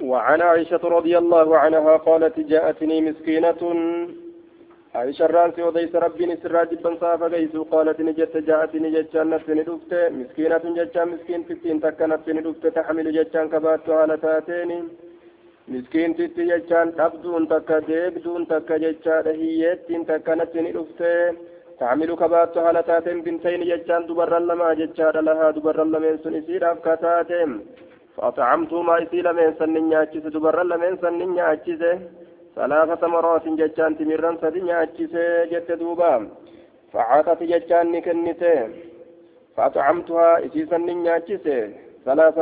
وعن عائشة رضي الله عنها قالت جاءتني مسكينة. عائشة الرانسي وديس ربي نسرى جبا صافا قيسو قالت نجت جاءتني جتشان نفسني دفت مسكينة جتشان مسكين تتين تكا نفسني دفت تحمل جتشان كبات على تاتين مسكين تتي جتشان تبدون تكا ديبدون تكا جتشان هيتين تكا نفسني دفت تعمل كبات على تاتين بنتين جتشان دبر لما جتشان لها دبر لمن سنسير أفكاتاتين فأطعمتهما إسي لمن سنن نياتشيس دبر لمن سنن نياتشيس ثلاثة مرات جتان تمرن سدي نياتشيس جت دوبا فعاتت جتان نكنته فأطعمتها إسي سنن نياتشيس ثلاث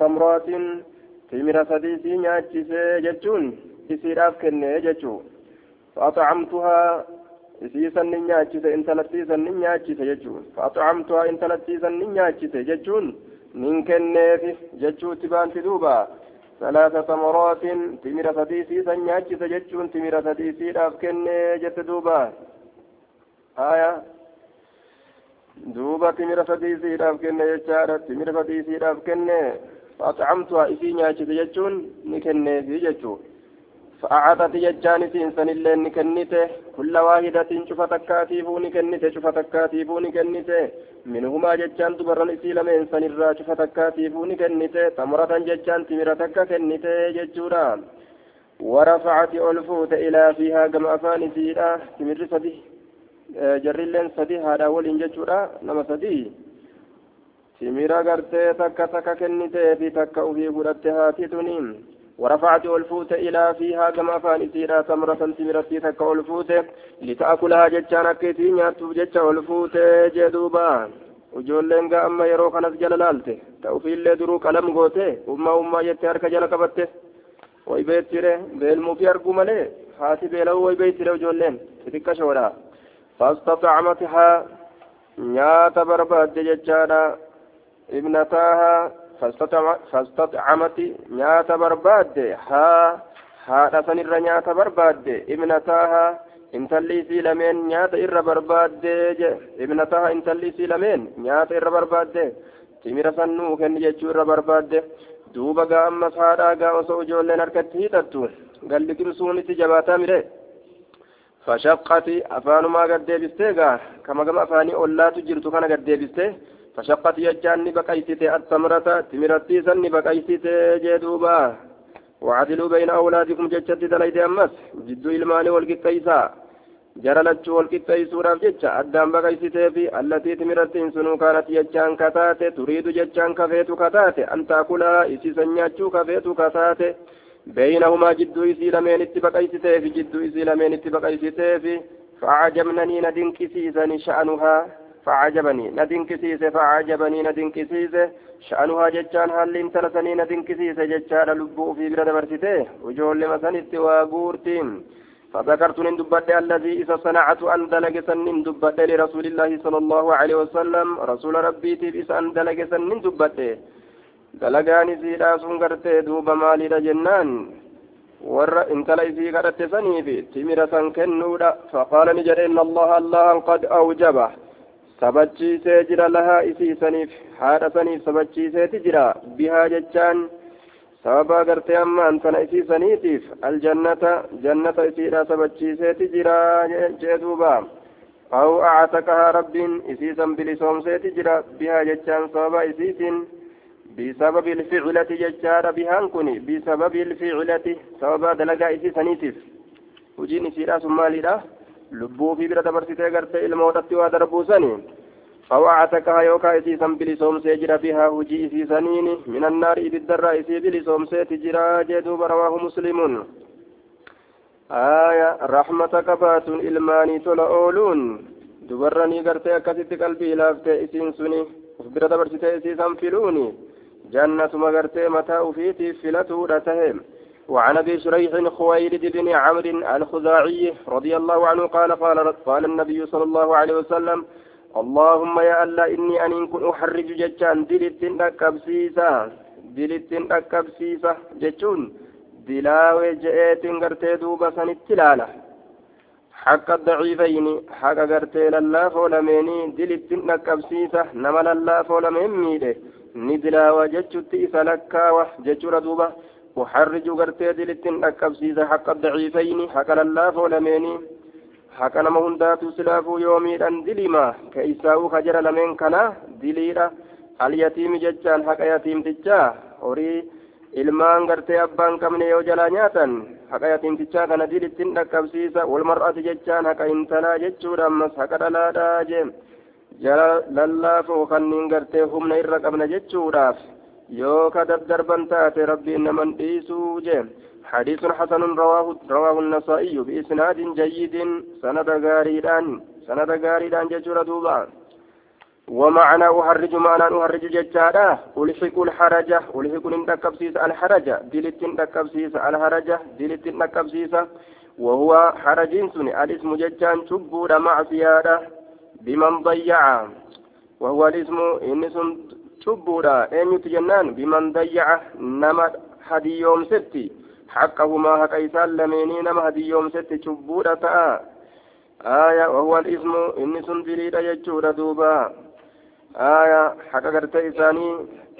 تمرات تمر سدي سي نياتشيس جتون إسي راف كنه جتو فأطعمتها isii sannin nyaachise intalattii sannin nyaachise jechuun fa'axucamtuhaa intalattii sannin nyaachise jechuun nin kenneefi jechuutti baanti duuba ثلاث تمرات تمر سديسي سنياج سججون تمر سديسي راف كني جت دوبا آية دوبا تمر سديسي راف كني جتشارة تمر سديسي راف كني فأطعمتها إسي نياج سججون نكني في ججون فأعطت ججان سنسن اللين نكنته كل واحدة شفت كاتيبو نكنته شفت كاتيبو نكنته منهما ججان تبرن إسي لمن سنرا شفت كاتيبو نكنته تمرة ججان تمرتك كنته ججورا. ورفعت ألفوت إلى فيها كما أفان سيرا تمر سدي جر اللين سدي هذا ولين ججورا نما سدي. تمرا قرتي تك تك كنته في تك أبي قرأت هاتي تنين. ورفعت الفوت إلى فيها كما فانسيرا تمرة تمرتي تك الفوت لتأكلها جتشان أكيتي نياتو جتش الفوت جدوبا gaa amma yeroo kanas jala laalte ta'ufiillee duruu qalam goote ummaa ummaa jettee harka jala qabatte way beettire beelmuufi arguu malee haati beela'uu way beettire ujoolleen xixiqqa shoodha fastaxacmathaa nyaata barbaadde jechaadha ibnataaha فاستطعمت نيات برباد ها haadha sanirra nyaata barbaadde ibnataaha intalli isii lameen nyaata irra barbaadde je ibnataha intalli isii lameen nyaata irra barbaadde timira sannuu kenni jechuu irra barbaadde duuba gaa ammas haadhaa gaa osoo ijoolleen harkatti hiixattu galli qimsuun itti jabaataa mire fashaqqati afaanumaa gaddeebistee gaa kama gama afaanii ollaatu jirtu kana gaddeebistee فشقت يجان بقيتت التمرة تمرتي سن بقيتت جدوبا وعدلوا بين أولادكم جتشت دليد أمس جدو إلماني والقطيسا جرى لتشو والقطيسورا جتشا أدام بقيتت في التي تمرت سنو كانت يجان كتات تريد جتشان كفيت كتات أن تأكلها إسي سنياتشو كفيت كتات بينهما جدو إسي لمن اتبقيتت في جدو إسي لمن اتبقيتت في فأعجبنني ندنكسيسا شأنها فعجبني. ندنكسيس فعجبني. ندنكسيس شأنها ججان هل انتلسني ندنكسيس ججان لبو في برد برسته وجول لمسنت وغورتين. فذكرت ندبت الذي إذا صنعت أن دلق سن دبت لرسول الله صلى الله عليه وسلم. رسول ربي تبس أن دلق سن دبت دلقاني سيدا سنقرت دوب مالي جنان isii kadhatte saniifi timira san kennuudha faqaala ni jedhe inna allaha allahan qad awjaba sabachiisee jira lahaa isiisaniif haadha saniif sabachiiseeti jira bihaa jechaan sababa gartee ammaan tana isiisaniitiif aljannata jannata isiidha sabachiiseeti jira jee duuba aw actaqahaa rabbiin isiisan bilisoomseeti jira bihaa jechaan sababa isiisin بسبب الفعلة ججارة بهان كوني بسبب الفعلة سبب دلقا إسيسانيتيف وجيني سيرا سمالي lubbuu fi bira dabarsitee gartee ilmootatti waa darbuusanii أو أعتقها يوكا إسيسا بلسوم سيجرى بها وجي إسيسانين من النار إبدر إسي بلسوم سيتجرى جدوب رواه مسلم آية رحمة كفات إلماني تلأولون دبرني قرتي أكست قلبي لافتي إسين سني وفبرة برسيتي إسيسا فلوني جنة مغرتي متى فيتي فلتو رتهم وعن أبي شريح خويلد بن عمرو الخزاعي رضي الله عنه قال قال قال النبي صلى الله عليه وسلم اللهم يا الله إني أن كن أحرج جتان دلت دكبسيسا دلت دكبسيسا جتون دلاوي جئت غرتي دوبا سنتلاله حق الضعيفين حق غرتي لله فولميني دلت دكبسيسا نما لله فولمين ميده ندلاوى جتشت إسا لكاوة جتشورا دوبا. أحرج غرتي دلتن أكبسيس حق الضعيفين حق الله فولميني حق نما هنداتو سلافو يومي أن دلما كإساو خجر لمن كنا دليرا اليتيم ججان حق يتيم تجا هوري ilmaan gartee abbaan qabne yoo jalaa nyaatan haqa yatiimtichaa kana dilittin dhaqqabsiisa walmar'ati jechaan haqa intalaa jechuudha ammas haqa dhalaadhaa jee jala lallaafoo kanniin gartee humna irra qabna jechuudhaaf yoo ka daddarban taate rabbiin naman dhiisuu jee حديث حسن رواه رواه النسائي بإسناد جيد سند غاريدان سند غاريدان ججر دوبا ومعنى أهرج معنى أهرج ججارة ألحق الحرجة ألحق نتكبسيس الحرجة دلت نتكبسيس الحرجة دلت نتكبسيس وهو حرج سني الاسم ججان شبور مع سيادة بمن ضيع وهو الاسم إنس شبور أين يتجنان بمن ضيع نما هدي يوم ستي حقهما حق إيسان لميني نما هدي يوم ستي شبور تآ آية وهو الاسم إنس دليل يجور دوبا آية حق قرت إساني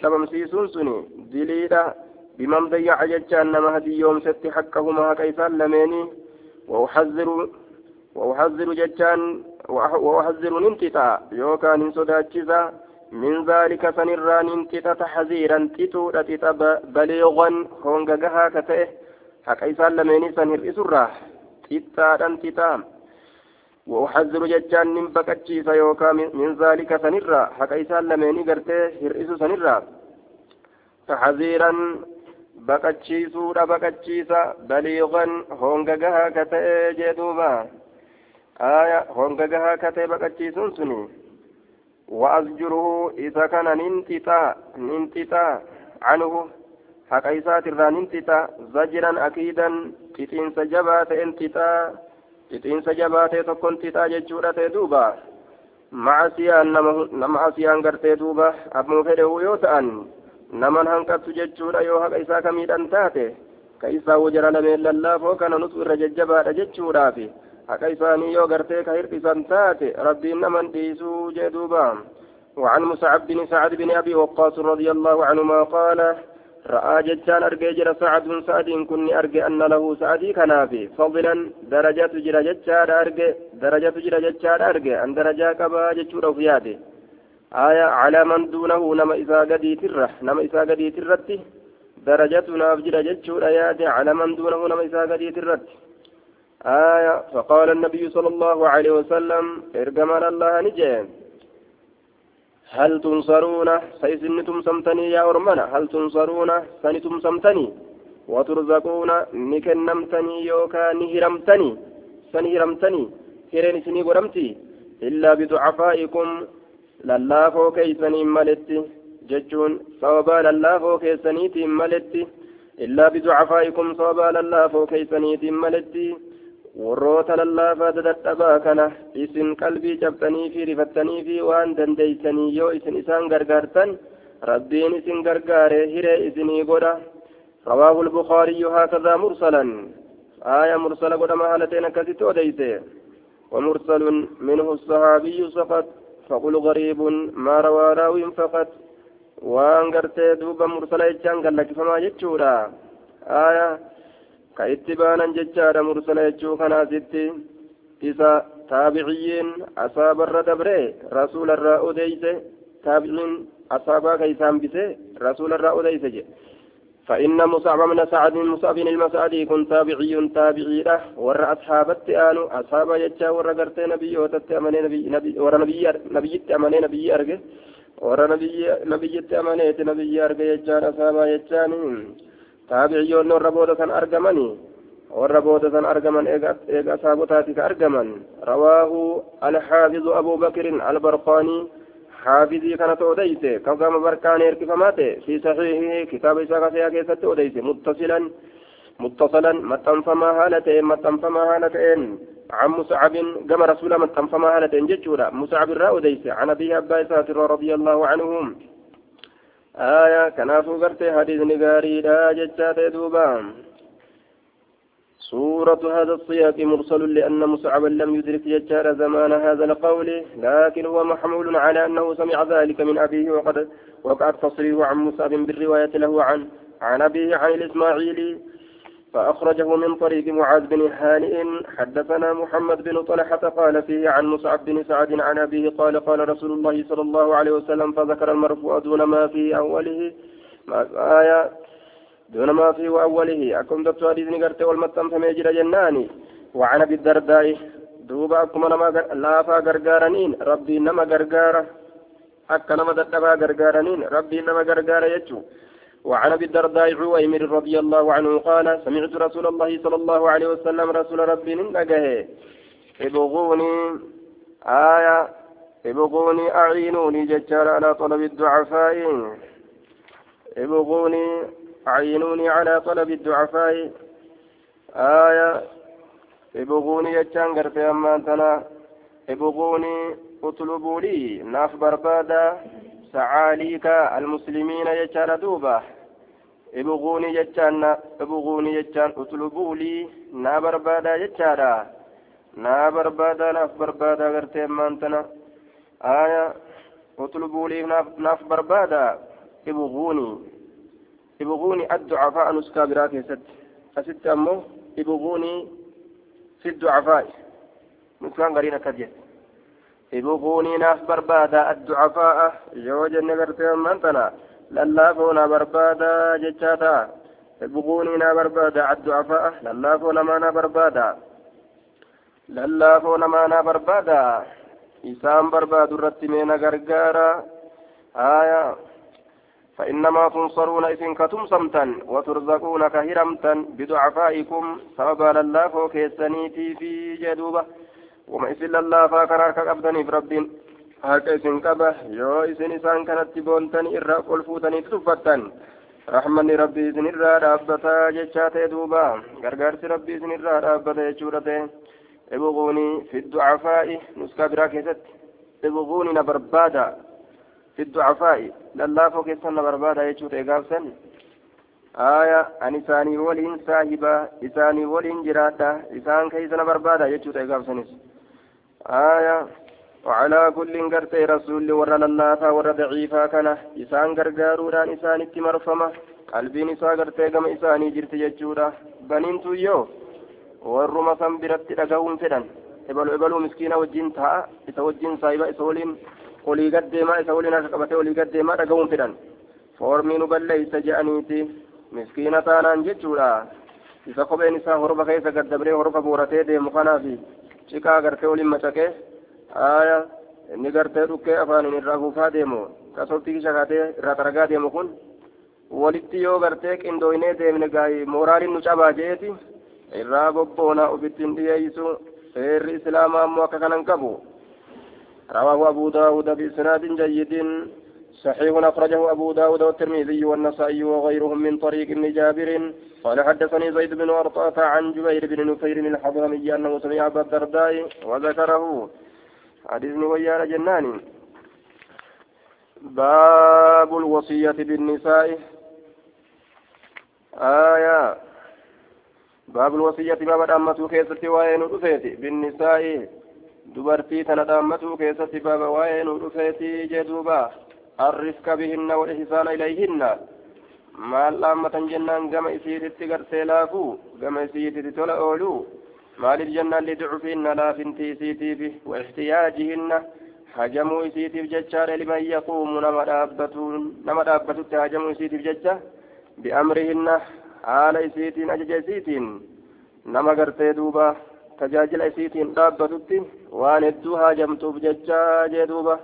تبمسيسون سني دليلا بمن ضيع جتان نما هدي يوم ست حقهما حق إسان لميني وأحذر وأحذر جتان وأحذر ننتتا يوكا ننسوداتشزا من ذلك سنرا ننتتا تحذيرا تتو تتا بليغا هونغا كتئه حق إسان لميني سنهر إسرا تتا تتا وأحذر ججان من بكتشيس يوكا من ذلك سنرا حكا إسان لميني قرتي هرئس سنرا تحذيرا بكتشيسورا بكتشيسا بليغا هونغغها كتئ جدوبا آية هونغغها كتئ بكتشيسون سني وأزجره إذا كان ننتتا ننتتا عنه حكا إسات ننتتا زجرا أكيدا تتين سجبات انتتا xixiinsa jabaatee tokkon tixaa jechuudha ta'e duuba macasiyaan nama asiyaan gartee duuba abbuma fedhewu yoo ta'an naman hanqattu jechuudha yoo haqa isaa kamiidhan taate ka isaa wajara lameen lallaafoo kana nutu irra jajjabaadha jechuudhaafi haqa isaanii yoo gartee ka hir'isan taate rabbiin naman dhiisuu jee duuba. وعن مصعب بن سعد بن أبي وقاص رضي الله عنهما قال رأى جتان أرجع جرى سعد سعد كني أرجع أن له سعدي كنافي فضلا درجة جرى جتان أرجع درجة جرى جتان أرجع أن درجة كبا جتشور فياته آية على من دونه نما إذا قدي تره نما إذا قدي ترتي درجة ناف جرى جتشور ياته على من دونه نما إذا قدي ترتي آية فقال النبي صلى الله عليه وسلم ارجمال الله نجيه هل تنصرون؟ سيسن تمسمتني يا أرمنا هل تنصرون؟ سن تمسمتني. وترزقون؟ نكنمتني يوكا نهرمتني. سنهرمتني هرين سني قرمتي إلا بدعفائكم للافو كيسني ملتي. ججون. صوبا للافو كيسنيتي ملتي. إلا بدعفائكم صوبا للافو كيسنيتي ملتي. Warroota lallaafaa dadadhabaa kana isin qalbii cabxanii fi rifattanii fi waan dandeeysanii yoo isin isaan gargaartan rabbiin isin gargaare hiree isinii godha رواه البخاري هكذا مرسلا آية مرسلة قد مهالتين كثيرة وديته ومرسل منه الصحابي سقط فقل غريب ما روى راوي فقط وان قرتي دوبا مرسلة جان قال لك فما جتشورا آية baanan jechaadha mursala jechuu kanaasitti isa taabiciyyiin asaabarra dabre rasuularraa odeyse taabiciin asaabaa ka isaan bise rasuularraa odeyse jedhe فإن مصعب بن سعد مصعب المسعدي كن تابعي تابعي له ور أصحابت آنو أصحاب يجا ور قرت نبي وتت أمني نبي ور نبي نبي أمني نبي أرجع ور نبي نبي أمني نبي أرجع يجا أصحاب يجاني taabiciyyoonni warra booda san argamanii warra booda san argaman eega asaabotaati ka argaman rawaahu alxaafizu abuu bakirin albarqaanii xaafizii kanatu odeyse kagama barkaanii erkifamaa ta'e fi saxiihihi kitaaba isaa kasayaa keessatti odeyse muttasilan متصلا متنفما هالتين متنفما هالتين عن مصعب كما رسول متنفما هالتين جتشورا مصعب الرأوديس عن أبي أبا رضي الله عنهم آية كنافو قرتي حديث نقاري لا جتات دوبا. سورة هذا السياق مرسل لأن مصعبا لم يدرك جتار زمان هذا القول لكن هو محمول على أنه سمع ذلك من أبيه وقد وقعت تصريح عن مصعب بالرواية له عن عن أبيه عن الإسماعيلي. فأخرجه من طريق معاذ بن هانئ. حدثنا محمد بن طلحة قال فيه عن مصعب بن سعد عن أبيه قال قال رسول الله صلى الله عليه وسلم فذكر المرفوع دون ما في أوله. ما آية دون ما في أوله. أكم دكت حديث نقرت والمتم فميجر جناني. وعن أبي الدرداء دوبا أكم نما لافا غرغارنين ربي نما غرغارة أكا نما دتبا غرغارنين ربي نما غرغارة يجو. وعن أبي الدرداء عويمر رضي الله عنه قال سمعت رسول الله صلى الله عليه وسلم رسول ربي ننقه ابغوني آية ابغوني أعينوني ججار على طلب الضعفاء. ابغوني أعينوني على طلب الضعفاء. آية ابغوني ججان قرتي أما أنتنا ابغوني أطلبوا لي ناف بربادا. سعاليك المسلمين ججار دوبه ابغوني جتان ابغوني جتان اطلبوا لي نا بربادا جتارا نا بربادا ناف بربادا غرتي مانتنا. آية اطلبوا لي ناف, ناف بربادا. ابغوني. ابغوني الضعفاء نسكا براكي ست. أست أمو ابغوني في الضعفاء. نسكا غرينا كجت ابغوني ناف بربادا الضعفاء يوجد نغرتي مانتنا lallaafoo na barbaada jechaa ta'a buquunii na barbaada addu'afaa lallaafoo namaa na barbaada lallaafoo namaa na barbaada isaan barbaadu irratti mee na gargaara haya فإنما تنصرون إذن كتمسمتا وترزقون كهرمتا بضعفائكم سببا لله فوكيسنيتي في جدوبة وما إذن الله فاكر أبدني في رب harka isin qaba yoo isin isaan kanatti boontan irraa ol fuutaniif tuffattan rahmanni rabbii isin irraa dhaabbataa jechaa ta'e duuba gargaarsi rabbii isin irraa dhaabbata jechuudha ta'e ibquuni fi ducafaa'i nuskaa biraa keessatti ibquuni na barbaada fi ducafaa'i lallaafoo keessan na barbaada jechuu ta'e gaafsan aya an isaanii waliin saahiba isaanii waliin jiraadha isaan keeysa na barbaada jechuu ta'e gaafsanis aya وعلى كل قرتي رسول ورى للافا ورى ضعيفا كان إسان غرغارودان إسان مرفمة قلبين إسا قرتي كما إساني جرت ججودا بنين تويو warruma san biratti dhaga'uun fedhan ebalu ebaluu miskiina wajjin ta'a isa wajjin saahiba isa waliin olii gaddeemaa isa waliin harka qabatee olii gaddeemaa dhaga'uun fedhan foormii nu balleeysa je'aniiti miskiina taanaan jechuudha isa kopheen isaa horba keessa gaddabree horba booratee deemu kanaafi ciqaa gartee waliin macaqee aya inni gartee dhukkee afaaniin irraa kuufaa deemu kasootti shakaatee irraa xaragaa deemu kun walitti yoo gartee qindooynee deemne gaayi mooraaliin nu cabaa jeeti irraa bobboona ofittiin dhiyeeysu seerri islaamaa ammoo akka kanan qabu رواه أبو داود بإسناد جيد صحيح أخرجه أبو داود والترمذي والنسائي وغيرهم من طريق ابن جابر. قال حدثني زيد بن أرطاة عن جبير بن نفير الحضرمي أنه سمع أبا الدرداء وذكره. حديثني ويانا جناني باب الوصية بالنساء. آية. باب الوصية باب الأمة كيست وين رفيت بالنساء. دبرتي تندامة كيست باب وين رفيت جدوبا الرفق بهن والإحسان إليهن maal dhaammatan jennaan gama isiititti gartee laafuu gama isiititti tola ooluu maaliif jennaan liducufiinna laafinti isiitiifi waixtiyaajihinna hajamuu isiitiif jechaadha liman yaquumu nama dhaabbatutti hajamuu isiitiif jecha biamrihinna haala isiitiin ajaja isiitiin nama gartee duuba tajaajila isiitiin dhaabbatutti waan hedduu haajamtuuf jecha jee duuba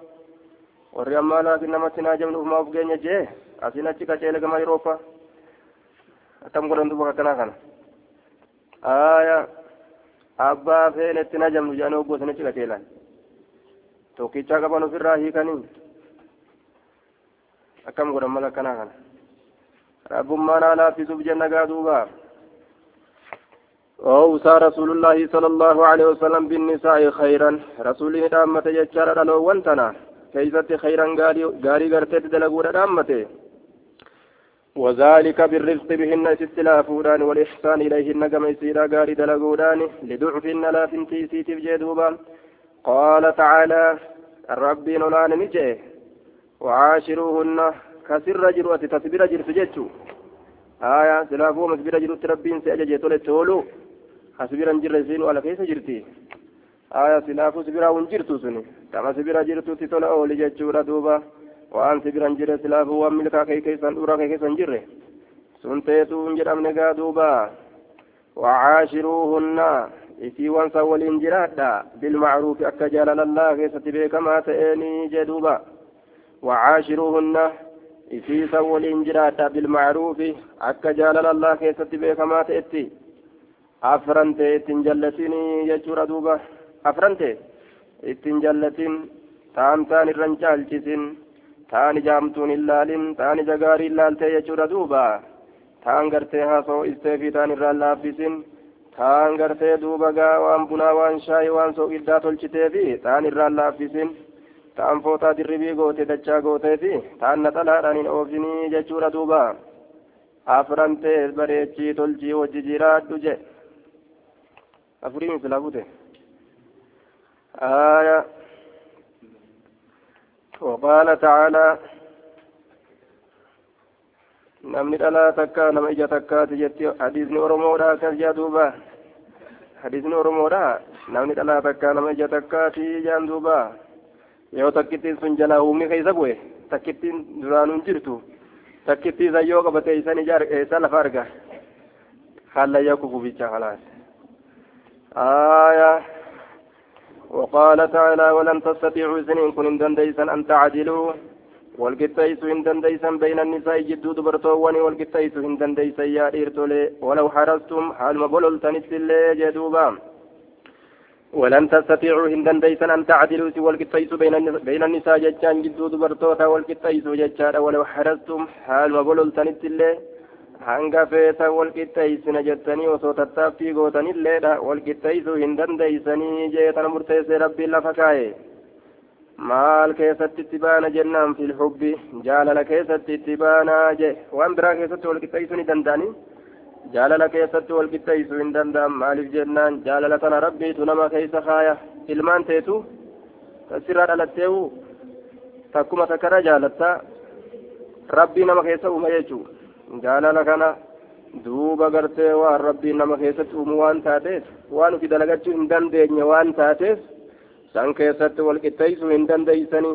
Warri ammaa laakin namatti haajamnuuf maaf geenya jee asiin achi qaceele gama yeroofa akkam godhan duuba akkanaa kana aayaa abbaa feenetti na jamnu jedhanii hoggoosanichi qaceelan tokkichaa qaban ofirraa hiikanii akkam godhan mala akkanaa kana rabbummaan haa laaffisuuf jenna gaa duuba أوصى رسول الله صلى الله عليه وسلم بالنساء خيرا رسول دامة يجار لو وانتنا كيست خيرا غاري غرتت دلقود دامته وذلك بالرفق بهن استلافودان والإحسان إليهن كما يسيرا غاري دلقودان لضعفن لا فنتي سيتي بجدوبا قال تعالى الرب نولان نجي وعاشروهن كسر جروة تسبير جرس جتشو آية سلافو مسبرا جرت ربين سأجج تولي تولو حسبرا جرسين ولا كيس جرتي آية سلافو سبرا ونجرتو سني كما سبرا جرتو تتولى أولي جتشورا دوبا وأن سبرا جر سلافو وملكا كي كيسان دورا كي كيسان جره سنتيتو انجرام نقا دوبا وعاشروهن isii wansa waliin jiraadha bilmacruufi akka jaalalallaa keessatti beekamaa ta'eenii jedhuuba wacaashiruuhunna isiisa waliin jiraadha bilmacruufi akka jaalalallaa keessatti beekamaa ta'etti afrante ittiin jallatinii jechuudha duuba Afrante ittiin jallatin taan taan irran caalchisin taan ijaamtuun hin laalin taan ija gaarii laaltee jechuudha duuba taan gartee haasoo isteefii taan irraan laaffisin taan gartee duuba gaa waan bunaa waan shaayii waan soogiddaa tolchitee fi taan irraan laaffisin taan footaa dirribii goote dachaa gootee fi taan naxalaadhaan hin oofinii jechuudha duuba afrantee bareechii tolchii wajji jiraadhu je afurii misilaa bute آية وقال تعالى nama ija takkaati jetti hadiisni oromoodha akkas jaa duuba hadiisni oromoodha namni dhalaa takka nama ija takkaati jaan duuba yoo takkittiin sun jalaa uumni keessa bu'e takkittiin duraanuun jirtu takkittii isa yoo qabate isan isa lafa arga hallayya kukubicha khalaas آية وقال تعالى ولن تستطيعوا سنين كن دنديسا أن تعدلوا. والقطيس إن دنديسا بين النساء جدود برتواني والقطيس إن دنديسا يا إرتولي. ولو حرستم حال ما بللتنت اللي جدوبا. ولن تستطيعوا إن دنديسا أن تعدلوا. والقطيس بين بين النساء جتان جدود برتوتا والقطيس جتان ولو حرستم حال ما بللتنت اللي hanga feeta walqixxeeysina jettanii osoo tattaaffii gootanilleedha walqixxeeysuu hin dandeeysanii jeetan murteessee rabbiin lafa kaa'e maal keessatti itti baana jennaan fil hubbi jaalala keessatti itti baanaa je waan biraa keessatti wal qixxeessuu ni danda'ani jaalala keessatti wal qixxeessuu hin danda'an maaliif jennaan jaalala tana rabbiitu nama keessa kaaya ilmaan teetu tasirraa dhalatteewu takkuma takkara jaalatta rabbii nama keessa uuma jechuu jaalala kana duuba gartee waan rabbiin nama keessatti uumu waan taateef waan ufi dalagachuu hin dandeenye waan taateef san keessatti wal qixxeessuu hin dandeeysanii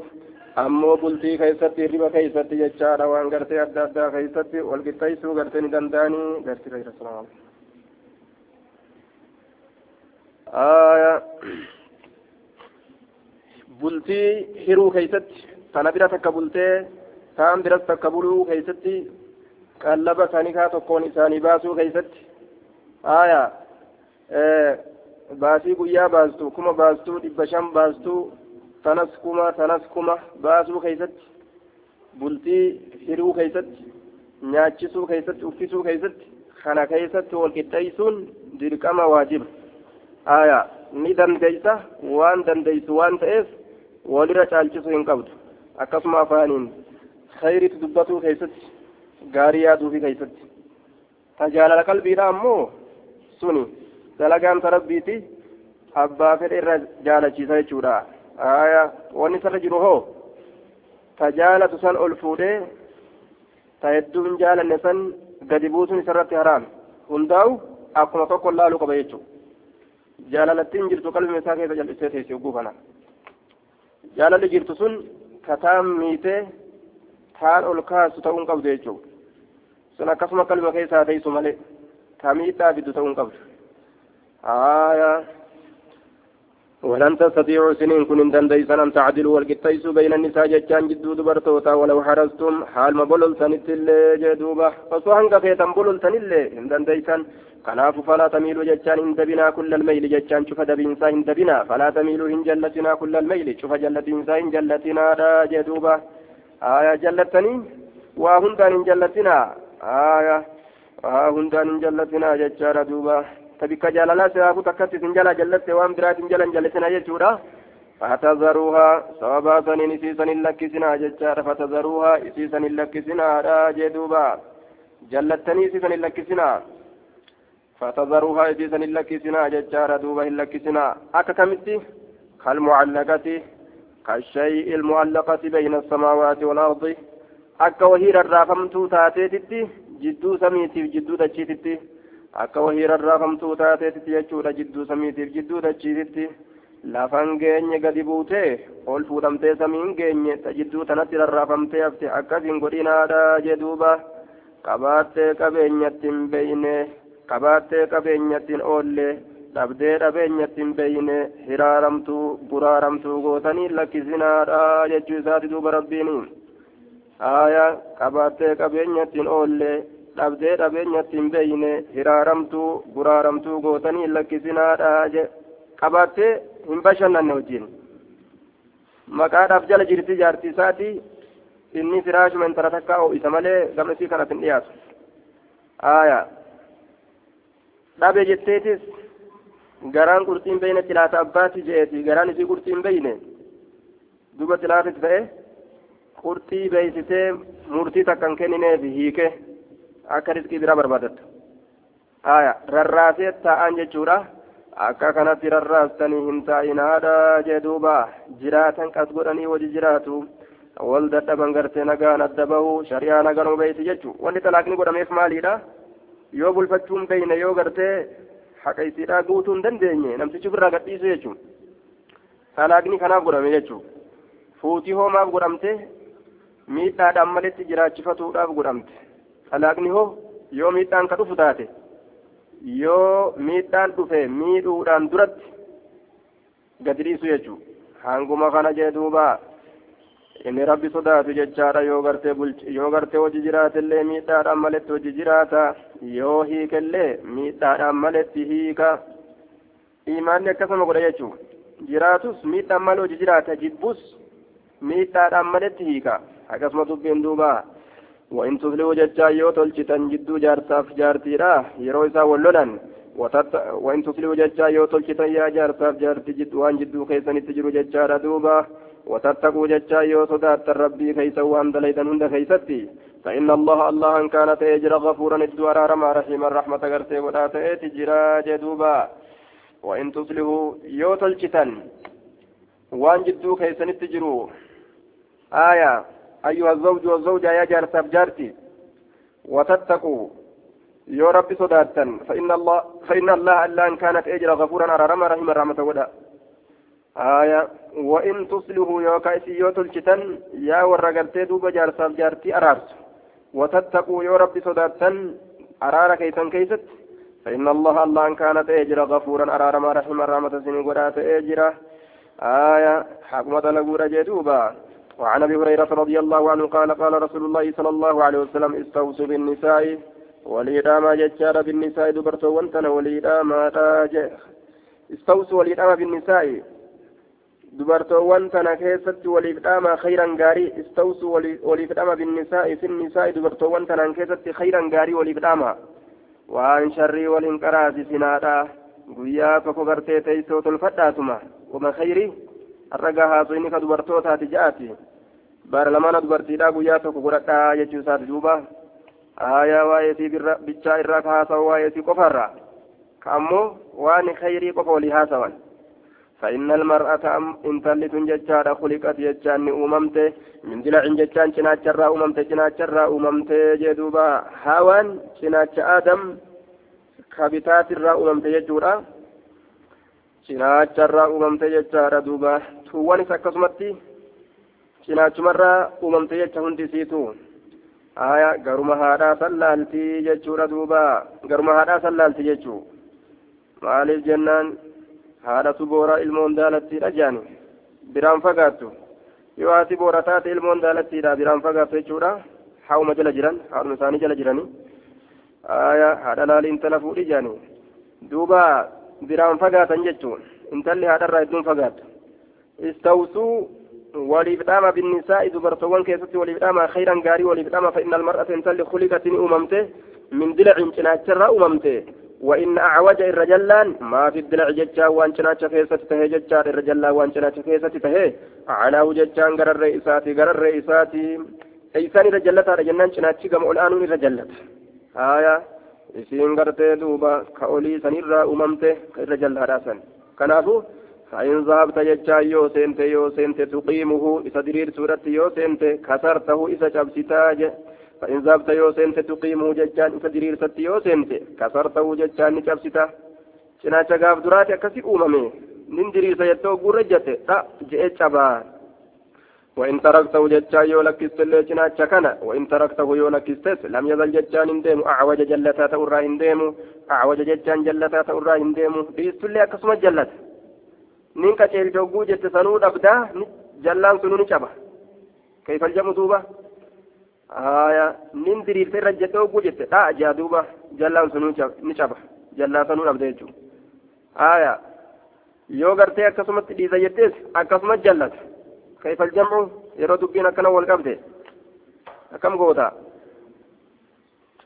ammoo bultii keessatti hirriba keessatti jechaadha waan gartee adda addaa keessatti wal qixxeessuu gartee ni danda'anii gartee khayra salaam bultii hiruu keessatti tana bira takka bultee taan biras takka buluu keessatti qallaba sanikaa tokkoon isaanii baasuu keessatti aya baasii guyyaa baastu kuma baastuu dhibba shan baastuu tanas kuma tanas kuma baasuu keessatti bultii hiruu keessatti nyaachisuu keessatti uffisuu keessatti kana keessatti wal qixxeessuun dirqama waajiba aya ni dandeeysa waan dandeeysu waan ta'eef walirra caalchisuu hin qabdu akkasuma afaaniin khayritu dubbatuu keessatti gaarii yaaduufi keessatti tajaalala qalbiidha ammoo suni dalagaan tarabbiiti abbaa fedhe irra jaalachiisa jechuudha aya wanni sarra jiru hoo ta jaalatu san ol fuudhee ta hedduu hin jaalanne san gadi buusuun isarratti haraam hundaa'u akkuma tokko laaluu qaba jechuudha jaalalattiin jirtu qalbii isaa keessa jal'isee teessi hogguu kana jaalalli jirtu sun kataan miitee taan ol kaasu ta'uu hin qabdu jechuudha. Sun akkasuma qalbii keessaa teessu malee ta miidhaa fiddu ta'uu hin qabdu. آية ولن تستطيعوا سنين كن دنديسا أن تعدلوا والقطيس بين النساء جتان جدو دبرتوتا ولو حرستم حال ما بللتن اللي جدوبة فصوحن كفيتا بللتن اللي إن دنديسا كناف فلا تميلوا جتان إن دبنا كل الميل جتان شوف دبينسا إن دبنا فلا تميلوا إن جلتنا كل الميل شوف جلتينسا إن جلتنا لا جدوبة آية جلتني وهندان إن جلتنا. آية وهندان إن جلتنا جتان دوبة تبك جلالا سيابو تكت سنجلا جلت وان برات جلا جلتنا يجورا فتذروها سوابا سنين سيسن لكسنا ججار فتذروها سيسن لكسنا را جدوبا جلتني سيسن لكسنا. فتذروها سيسن لكسنا ججار دوبا لكسنا. أكتمتي؟ كالمعلقة كالشيء المعلقة بين السماوات والأرض akka wahiira irraa famtuu taateetitti jidduu samiitiif jidduu dachiititti akka wahii rarraafamtuu taateetitti jechuudha jidduu samiitiif jidduu dachiititti lafan geenye gadi buutee ol fuudhamtee samiin geenye ta jidduu tanatti rarraafamtee hafte akkasiin godhinaadha jedhuuba qabaattee qabeenyatti hin beeyne qabaattee qabeenyatti hin oolle dhabdee dhabeenyatti hin beeyne hiraaramtuu buraaramtuu gootanii lakkisinaadha jechuu isaati duuba rabbiini aayaa qabaattee qabeenyatti hin oolle dhabdee dhabeenyatti hin beeyne hiraaramtuu buraaramtuu gootanii lakkisinaadha qabaattee hin bashannanne wajjin maqaadhaaf jala jirti jaartii isaati inni firaashuma intala takkaa isa malee gamesii kanatti hin dhiyaatu aayaa dhabe jetteetis garaan qurxiin beeyne tilaata abbaati je'eeti garaan isii qurxiin beeyne duba tilaatatti ta'e qurxii beeysitee murtii takkan kennineef hiike akka riskii bira barbaadatta aya rarraasee taa'an jechuudha akka kanatti rarraastanii hin taa'inaadha jee duuba jiraatan qas godhanii waji jiraatu wal dadhaban gartee nagaan adda bahu shari'aa naganuu beeyti jechuu wanni talaaqni godhameef maaliidha yoo bulfachuun beeyne yoo gartee haqa isiidhaa guutuu hin dandeenye namtichi birraa gadhiisu jechuun talaaqni kanaaf godhame jechuu fuutii hoomaaf godhamte miidhaadhaan malitti jiraachifatuudhaaf godhamte talaaqni hoo yoo miidhaan ka dhufu taate yoo miidhaan dhufe miidhuudhaan duratti gadi dhiisu jechuu hanguma kana jee duuba inni rabbi sodaatu jechaadha yoo gartee yoo gartee hojii jiraatillee miidhaadhaan maletti hojii jiraata yoo hiikellee miidhaadhaan maletti hiika imaanni akkasuma godha jechuu jiraatus miidhaan malee hojii jiraata jibbus miidhaadhaan maletti hiika akkasuma dubbiin duuba وإن تفلحوا ججا يو تلشتن جدو جارساف جارتيرا يرو إسا ولولن وإن تفلحوا ججا يو تلشتن يا جارساف جارتي جد وان جدو خيسن تجرو ججا دوبا وتتقوا ججا يو صدات ربي كيسا وان دليدن هند خيستي فإن الله الله إن كانت أجر غفورا الدوار رما رحيما رحمة غرتي ولا تجرا جدوبا. وإن تصلحوا يو تلشتن. وان جدو خيسن تجرو آية. أيها الزوج والزوجة يا جارتاف جارتي. وتتقوا يا رب صداتا فإن الله فإن الله ألا إن كانت أجر غفورا أرارما رحمة رحمة ودا آية وإن تصلحوا يا كايسي يا تلشتن يا ورقلتي دوب جارتاف جارتي أرارت. وتتقوا يا رب صداتا أرار كيسا كيست. فإن الله الله إن كانت أجر غفورا أرارما رحمة رحمة سنين ودات أجر آية حكمة لقورة جدوبا. وعن أبي هريرة رضي الله عنه قال قال رسول الله صلى الله عليه وسلم استوصوا بالنساء. وليداما ججار بالنساء دبرتو وانتنا وليداما استوصوا وليداما بالنساء. Dubartoowwan tana keessatti waliif dhaama khayran gaarii istawsuu waliif dhaama binnisaa'i fi nisaa'i dubartoowwan tanan keessatti khayran gaarii waliif dhaama waan sharrii waliin qaraasisinaadha guyyaa tokko gartee teeysoo tolfadhaatuma wama khayrii har'a haasofni ka dubartootaati ja'aati bara lamana dubartiidhaa guyyaa tokko godhadhaa jechuu isaati duuba aayaa waa'eetii bichaa irraa ka haasawu waa'eetii qofarra ka ammoo waan khayrii qofa walii haasawan فإن المرأة إن تلت ججارة خلقت ججان أممت من دلع ججان شنات شرا أممت شنات شرا أممت جدوبا هاوان شنات آدم كبتات الرا أممت ججورا cinaacharraa uumamte jechaadha duuba tuuwwanis akkasumatti cinaachumarraa uumamte jecha hundi isiitu haya garuma haadhaa sallaaltii jechuudha duuba garuma haadhaa sallaalti jechuu maaliif jennaan haadhatu boora ilmoon daalattiidha jaani biraan fagaattu yoo haati boora taate ilmoon daalattiidha biraan fagaattu jechuudha hauma jala jiran haadhuma isaanii jala jiranii haadha laali intala fuudhi jaani duuba biraan fagaatan jechuun intalli haadharraa hedduun fagaata istawsuu waliif dhaama binnisaa'i dubartoowwan keessatti waliif dhaama khayran gaarii waliif dhaama fa inna almar'ata intalli khuliqat ni uumamte min dilacin cinaacharraa uumamte وإن أعوج الرجلان ما في الدلع جتشا وان شناتش كيسة تهي جتشا الرجلان وان شناتش كيسة تهي. على وجتشان قرر الرئيساتي قرر الرئيساتي. إيسان رجلتها رجلان شناتش قم الآن رجلت آية. ka olii sanirraa uumamte ka irra jallaadhaa san kanaafu فإن ذهبت يجا يو سنت يو سنت تقيمه إذا درير سورة يو سنت كسرته إذا جبستا فإن ذهبت يوسنت تقيمه ججان كدرير ست يوسنت كسرته ججان نكبسته cinaacha gaaf duraati akkasi uumame nin diriirsa jettee ogguu rajjate dha je'e cabaa وإن تركته جتشا يو لكست اللي جناتشا كان وإن تركته يو لكستس لم يزل جتشان انديم أعوج جلتا تورا انديم أعوج جتشان جلتا تورا انديم بيست اللي أكسم جلت. نين كتير توقو جت سنود أبدا جلان سنون شبه كيف الجمع دوبة آية نين درير في رجة توقو جت لا جادوبة جلان سنون شبه جلان سنون أبدا يجو آية yoo gartee akkasumatti dhiisa jettees akkasuma jallata كيف الجمع يرد بين كنا والقبض كم قوتا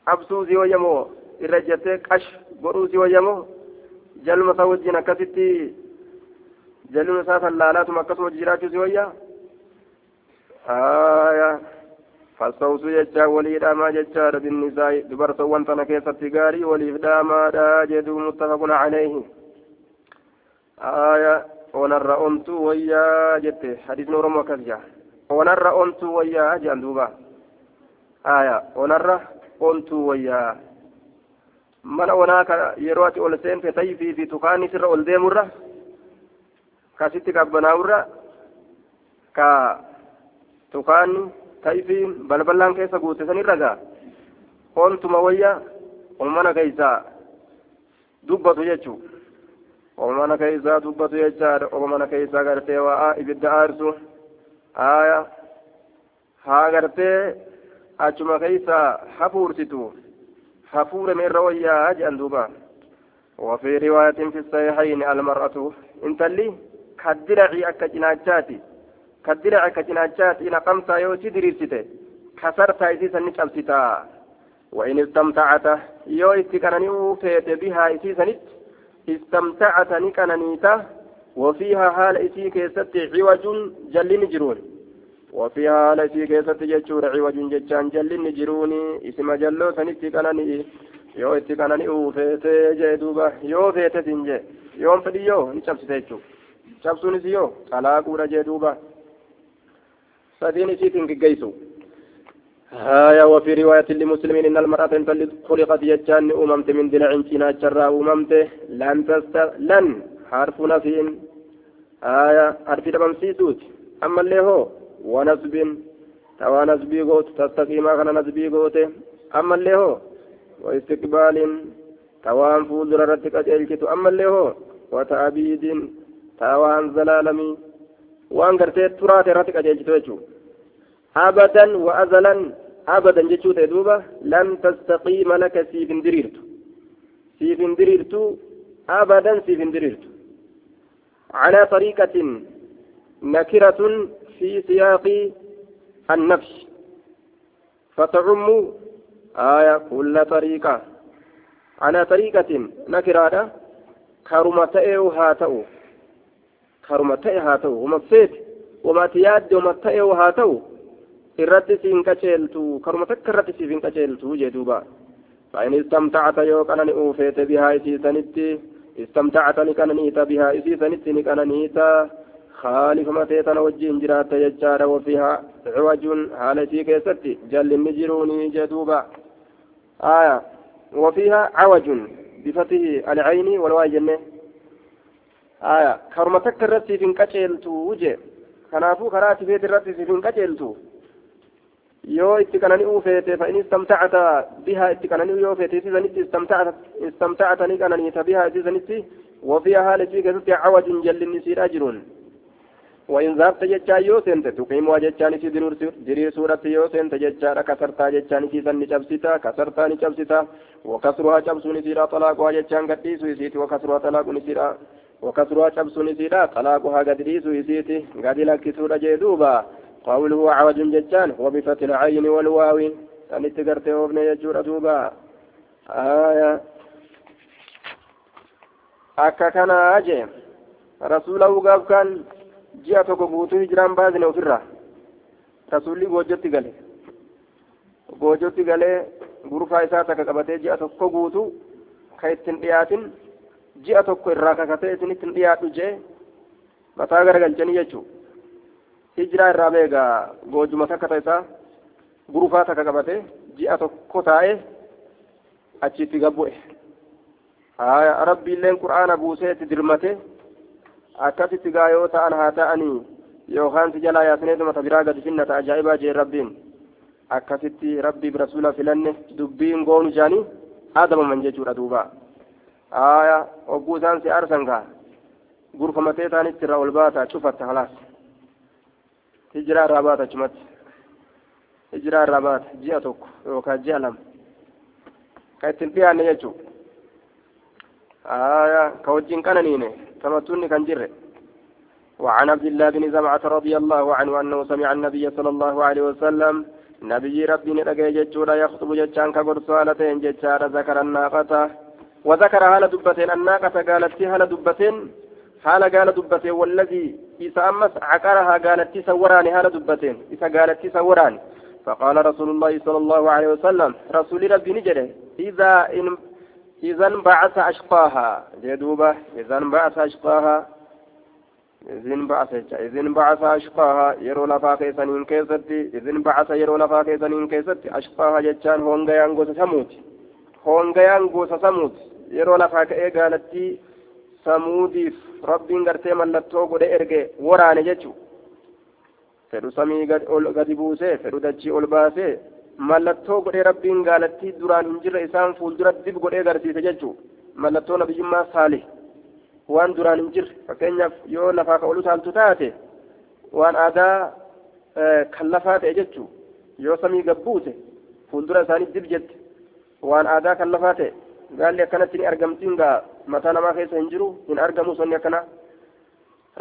أبسو زيو يمو الرجتة قش برو زيو يمو جل مساوجين كستي جل مسافة اللالات مكسو جراجو زيو يا آية فالصوص ججا وليدا ما ججا بالنساء دبرت وانتنا كيسة تقاري وليفدا ما دا جدو متفق عليه آية onarra ontuu wayyaa jette hadiisni oromoo akkas jaa onarra ontuu wayyaa jedhan duuba aya onarra ontuu wayyaa mana onaa ka yeroo ati ol seente tayfii fi tukaanis irra ol deemurra kasitti tayfii balballaan keessa guute sanirra gaa ontuma wayya mana keeysaa dubbatu jechuu ومن كيسا دبت يجار ومن كيسا غرتي waa ibidda aarsu aya haa gartee achuma keeysa hafuursitu hafuurame irra wayyaa jedhan duuba وفي رواية في الصحيحين المرأة انت لي كالدرع كجناجاتي كالدرع كجناجاتي إن قمت يوتي دريرتي كسرت إسيسا نشأبستا وإن استمتعت يو استكنني وفيت بها إسيسا نت استمتعت نكنانيتا وفيها حال إسي كيست عوج جل نجرون. وفيها حال إسي كيست جتشور عوج جتشان جل نجروني إسم جلو سنتي كناني yoo itti kanani uufeete jee duuba yoo feete sin jee yoon fedhi yoo ni cabsite jechuu cabsuunis yoo xalaaquudha sadiin isiitiin giggeysu آية وفي رواية لمسلم إن المرأة خلقت يجان أممت من دلع شنا شرا أممت. لن تست لن. حرف نفي آية حرف دبم سيسوت أما اللي هو ونسب توا نسبي قوت. تستقيم أغنى نسبي قوت. أما اللي هو واستقبال. توان فول رتك أجلت أما اللي هو وتأبيد توان زلالمي وان قرتي ترات رتك أبدا وأزلا. أبدا جتشوت دوبا لن تستقيم لك سيف دريرت سيف دريرت أبدا سيف دريرت على طريقة نكرة في سياق النفس. فتعم آية كل طريقة. على طريقة نكرة كرمتئ هاتو كرمتئ هاتو ومفيت وما تياد وما هاتو irratti siin qaceeltu karuma takka irratti siif hin qaceeltu jee duuba. فإن استمتعت يوكان أوفيت بها إسيسانت استمتعت نكننيت بها إسيسانت نكننيت خالف متيتنا وجين جرات يجار وفيها عوج حالتي كيست جل النجروني جدوبا آية وفيها عوج بفتح العين والواي جنة آية كرمتك الرتي في انكتشلتو وجه كنافو كراتي في الرتي في انكتشلتو yoo itti kanani uufeete fa'in istamtacata bihaa itti kanani yoo feete isisanitti istamtacata ni kananiita bihaa isisanitti wafiya haala isii keessatti cawajun jallinni siidha jiruun. وإن ذهبت جتشا يو سنت تقيمها جتشان في دير سورة يو سنت جتشا كسرتا جتشان في سن جبستا كسرتا نجبستا وكسرها جبس نسيرا طلاقها جتشان قديس يسيت وكسرها طلاق نسيرا وكسرها جبس نسيرا طلاقها قديس يسيت قد لك سورة جدوبا قوله عوج ججان هو بفتح العين والواو سنت قرتي وابن يجور دوبا آية akka kana aje rasuulahu gaaf kan ji'a tokko guutuu hijiraan baasne ofirra rasuulli goojjotti gale goojjotti galee gurfaa isaa takka qabatee ji'a tokko guutuu ka ittiin dhiyaatin ji'a tokko irraa kakatee isin ittiin dhiyaadhu jee mataa garagalchanii jechuudha hijiraa irraa beegaa goojjuma takka ta'e isaa gurufaa takka qabate ji'a tokko taa'e achitti gabbu'e rabbiilleen qur'aana buuseetti dirmate akkasitti gaa yoo ta'an haa ta'anii yookaan si jalaa yaasineetuma ta biraa gadi finnata ajaa'ibaa jeen rabbiin akkasitti rabbiif rasuula filanne dubbiin goonu jaanii aadabaman jechuudha duuba aya hogguu isaan si arsan kaa gurfamatee taanitti irraa ol baata cufatta halaas hijiraa irraa baata achumatti hijiraa irraa baata ji'a tokko yookaan ji'a lama. Ka ittiin dhiyaanne jechuu aya ka wajjin qananiine tamattuunni kan jirre. وعن عبد الله بن زمعة رضي الله عنه أنه سمع النبي صلى الله عليه وسلم نبي ربي نتقي جتشورا يخطب جتشان كبرسالتين جتشارا ذكر الناقة وذكر هالة دبتين الناقة قالت هالة دبتين هالة قال دبتين والذي إذا أمس عقرها قالت سوراني هالة دبتين إذا قالت سوراني فقال رسول الله صلى الله عليه وسلم رسول ربي نجده إذا إن إذا انبعث أشقاها جدوبة إذا انبعث أشقاها إذن بعث إذن بعث أشقاها يرو لفا كيسنين كيستي إذن بعث يرو لفا كيسنين كيستي أشقاها جتشان هونغيان غوسا سموت هونغيان غوسا سموت يرو لفا كأي قالتي samuudiif rabbiin gartee mallattoo godhe erge waraane jechu fedhu samii gadi buusee fedhu dachii ol baasee mallattoo godhee rabbiin gaalattii duraan hin jirre isaan fuuldura dib godhee garsiise jechu mallattoo nabiyyummaa saalih waan duraan hin jirre fakkeenyaaf yoo lafaa ka olu taaltu taate waan aadaa kan lafaa ta'e jechuu yoo samii gabbuute fuuldura isaanii dib jette waan aadaa kan lafaa ta'e gaalli akkanatti ni argamtiin gaa mataa namaa keessa hin jiru hin argamu sonni akkana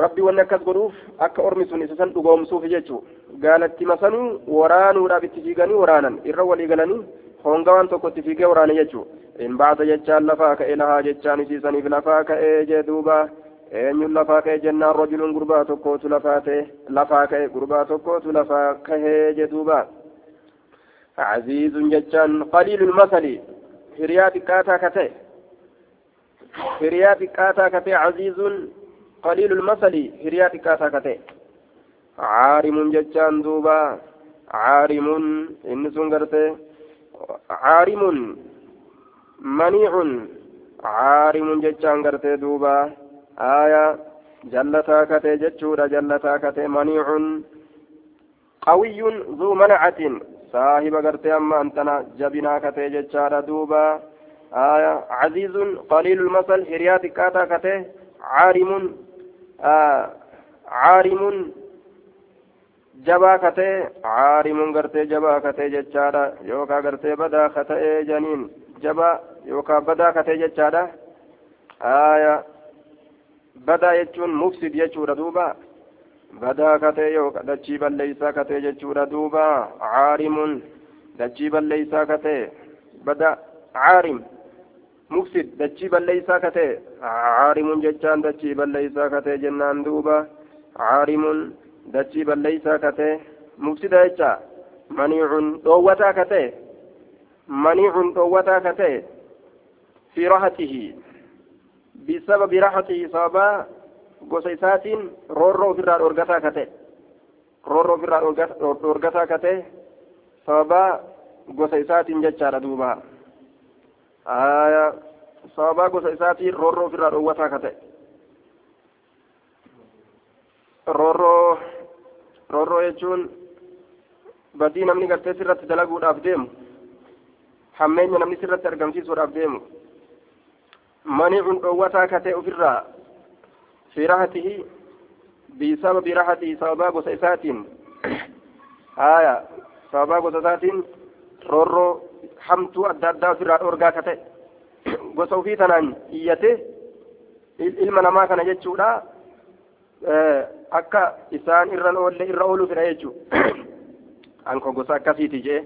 rabbi wanni akkas godhuuf akka ormi sun isa san dhugoomsuuf jechuu gaalatti masanuu waraanuudhaaf itti fiiganii waraanan irra walii galanii honga waan tokko itti fiigee waraane jechuu in baata jechaan lafaa ka'e lahaa jechaan isiisaniif lafaa ka'ee jee duuba eenyuun lafaa ka'e jennaan rajulun gurbaa tokkootu lafaa ta'e lafaa ka'e gurbaa tokkootu lafaa kahee jee duuba عزيز جتان قليل المثل هريات كاتا كتئ هريات كاتا كتئ عزيز قليل المثل هريات كاتا كتئ عارم جتان دوبا عارم إن سنغرتي. عارم منيع عارم جتان غرتي دوبا. آية جلتا كتئ جتشورا جلتا كتئ منيع. قوي ذو منعة صاحب غرتي أما أنتنا جبنا كتئ جتشارا دوبا. آية عزيز قليل المثل هريات كاتا كتئ عارم آه عارم jabaa katee caarimuun gartee jabaa katee jechaadha yookaan gartee badaa katee janiin jabaa yookaan badaa katee jechaadha haaya badaa jechuun mufsid jechuudha duuba badaa katee yookaan dachii balleessaa katee jechuudha duuba caarimuun dachii balleessaa katee badaa caarim mufsid dachii balleessaa katee caarimuun jechaan dachii balleessaa katee jennaan duuba caarimuun. dachii balleeysaa katee mufsida jecha maniicun dhoowwataa katee maniicun dhoowwataa katee fi rahatihi bisababi rahatihi sababaa gosa isaatiin roorroo ofirraa dhorgataa kate roorroo ofirraa dhorgataa kate sababaa gosa isaatiin jechaadha duuba aya sababaa gosa isaatiin roorroo ofirraa dhowwataa kate roorroo roorroo jechuun badii namni gartee sirratti dalaguudhaaf deemu hammeenya namni sirratti argamsiisuudhaaf deemu maniicun dhoowwataa katee ofirraa fi rahatihi bisababi rahatihi sababaa gosa isaatiin haya sababaa gosa isaatiin roorroo hamtuu adda addaa ofirraa dhoorgaa kate gosa ofii tanaan iyyate ilma namaa kana jechuudha akka isaan irran oolle irra ooluu fedha jechuu anko gosa akkasiiti jee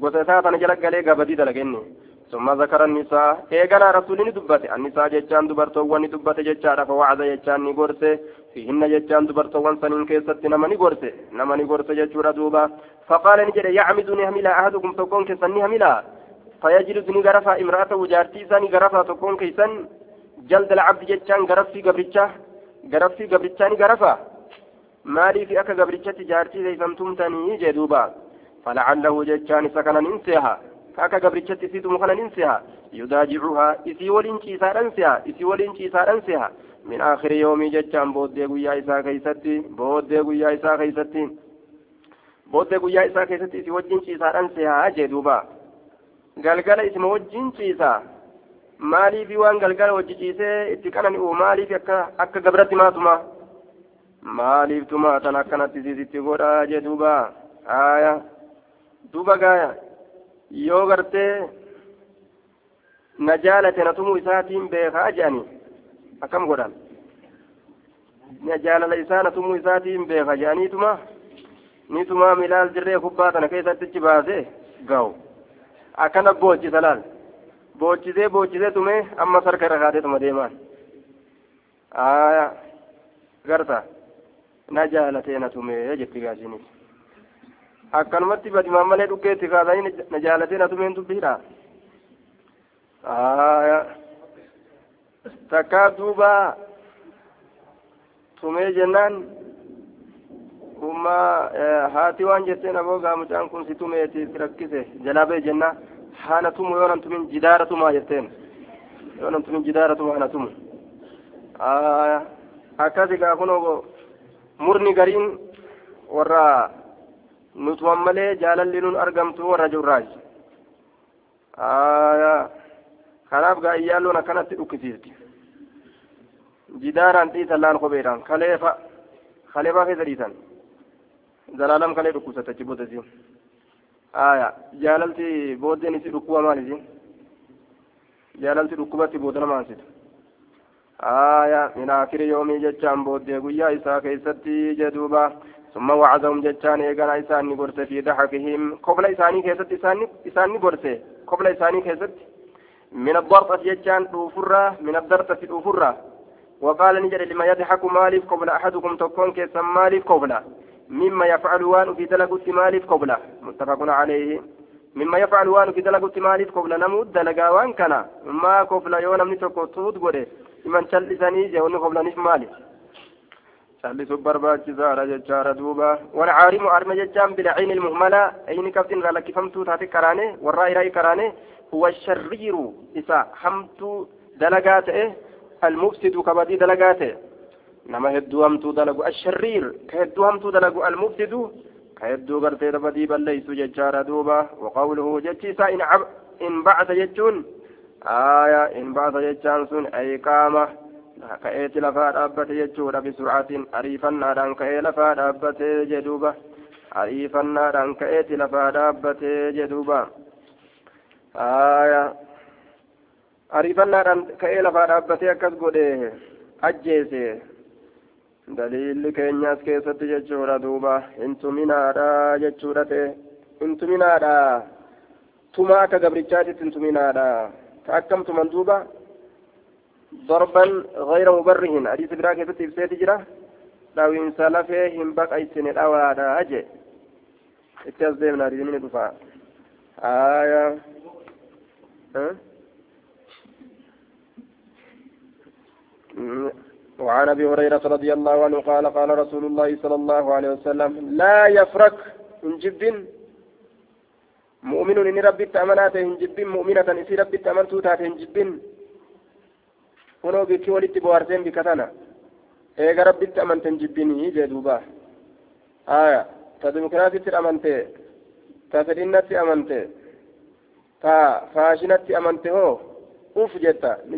gosa isaa tana jala galee gabadii dalagenne summa zakara nisaa eeganaa rasuulli ni dubbate annisaa jechaan dubartoowwan ni dubbate jechaadha fawacda jechaan ni gorse fihinna jechaan dubartoowwan saniin keessatti nama ni gorse nama ni gorse jechuudha duuba faqaala ni jedhe fayajlisu ni garafa imra'atahu jaartii isaa ni garafa tokkoon keessan jaldal cabdi jechaan garaffii gabricha garaffii gabrichaa ni garafa maaliif akka gabrichatti jaartii teeysamtumtanii jee duuba فلعله جتان سكن ننسيها كاكا قبرتشت سيد مخنا ننسيها يداجعها إسي ولين شيسا ننسيها إسي ولين شيسا ننسيها من آخر يوم جتان بودي قويا إسا كيستي بودي قويا إسا كيستي isaa keessatti isi wajjin ciisaadhaan sehaa jee duuba galgala isima wajjin ciisaa maaliifi waan galgala wajji ciisee itti qanani'u maaliif akka akka gabratti maatuma maaliif tumaatan akkanatti siisitti godhaa jee duuba haaya duuba gaaya yoo gartee na jaalate na tumuu isaatiin beekaa jedhani akkam godhan na jaalala isaa na tumuu isaatiin beeka jedhaniituma ni tumaa milaal dirree kubbaa tana keessatti baase gahu akkana boochisa laal boochisee boochisee tume amma sarka irra kaatee deemaan aya garta na jaalatee na tumee jetti gaasinis akkanumatti badimaan malee dhuggeetti kaasanii na jaalatee na tumeen dubbiidha aya takkaa duuba tumee jennaan umma haati waan jetteen aboo gaamichaan kun si tumeeti si rakkise jalaa bee jenna haana tumu yoo nan tumin jidaara tumaa jetteen yoo nan tumin jidaara tuma hana tumu akkasi gaa kunoo murni gariin warra nutuman malee jaalalli nun argamtu warra jurraaj kanaaf gaa iyyaalloon akkanatti dhukkisiisti jidaaraan dhiisan laan kopheedhaan kaleefa kaleefaa keessa dhiisan zalaalam kalee dhukkubsate achi booda isiin aya jaalalti booddeen isi dhukkuba maal isiin jaalalti dhukkubatti booda nama ansitu aya min aakiri yoomii jechaan booddee guyyaa isaa keessatti jedhuuba ثم وعدهم جتان إيقنا إسان نقرس في ضحكهم قبل إساني كيست إسان نقرس قبل إساني كيست من الضرطة جتان دوفرة من الضرطة دوفرة وقال نجد لما يضحك مالف قبل أحدكم تكون كيسا مالف قبل مما يفعل وان في دلقت مالف قبله متفق عليه مما يفعل وان في دلقت مالف قبل نمود دلقا وان كان ما قبل يوم نمني تكو تود قده من تلسني جهون قبل نف مالف jechaadha duuba walcaarimu arma jechaan bilcayn ilmuhmala ayni kabtin irraa lakkifamtuu taate karaane warraa iraa karaane huwa sharriiru isa hamtuu dalagaa ta'e almufsidu kabadii dalagaa ta'e nama hedduu hamtuu dalagu asharriir ka hedduu hamtuu dalagu almufsidu ka hedduu gartee dabadii balleeysu jechaadha duuba waqawluhu jechi isaa in bacasa jechuun aya in bacasa jechaan sun ay qaama ka'eeti lafaa dhaabbate jechuudha bisur'atin ariifannaadhaan ka'ee lafaa dhaabbate jedhuuba ariifannaadhaan ka'eeti lafaa dhaabbate jedhuuba aya ariifannaadhaan ka'ee lafaa dhaabbatee akkas godhe ajjeese daliilli keenyaas keessatti jechuudha duuba hintuminaadha jechuudha ta'e hintuminaadha tuma akka gabrichaatitti hintuminaadha ta akkam tuman duuba ضربا غير مبرهن حديث براك في سيتي جرا لو إنسان لفه هم بقى يسن الأوادا أجي اتزدمنا رجمين دفاع آية ها وعن ابي هريره رضي الله عنه قال قال رسول الله صلى الله عليه وسلم لا يفرك ان جب مؤمن ان ربي تامنات ان جب مؤمنة ان ربي تامنتو تات ان جب kunoo bikki walitti bohaarseen bika tana eega rabbitti amanten jibbinii jee duuba aya ta dimokiraasitti amante ta fedhinnatti amante ta faashinatti amante hoo uf jetta ni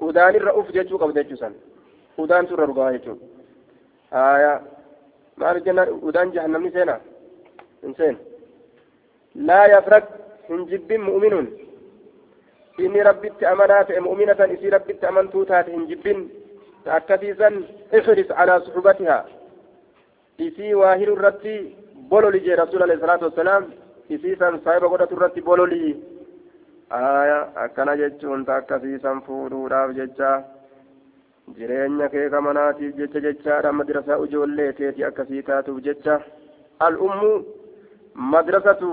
aya udaanirra uf jechuu qabda jechuusan udaan turra dhugaa jechuudha aya maal jennaan udaan jahannamni seena hin seen laa yafrak hin jibbin mu'minuun inni rabbitti amanaa ta'e mu'minatan isii rabbitti amantuu taate hin jibbin akkasiisan ihris calaa suxubatihaa isii waa hiru irratti bololi jee rasuul alayhi salaatu wassalaam isii san saahiba godhatu irratti bololi aya akkana jechuun ta akkasiisan fuudhuudhaaf jecha jireenya kee kamanaatiif jecha jechaadha madrasaa ijoollee keeti akkasii taatuuf jecha. Al-ummu madrasatu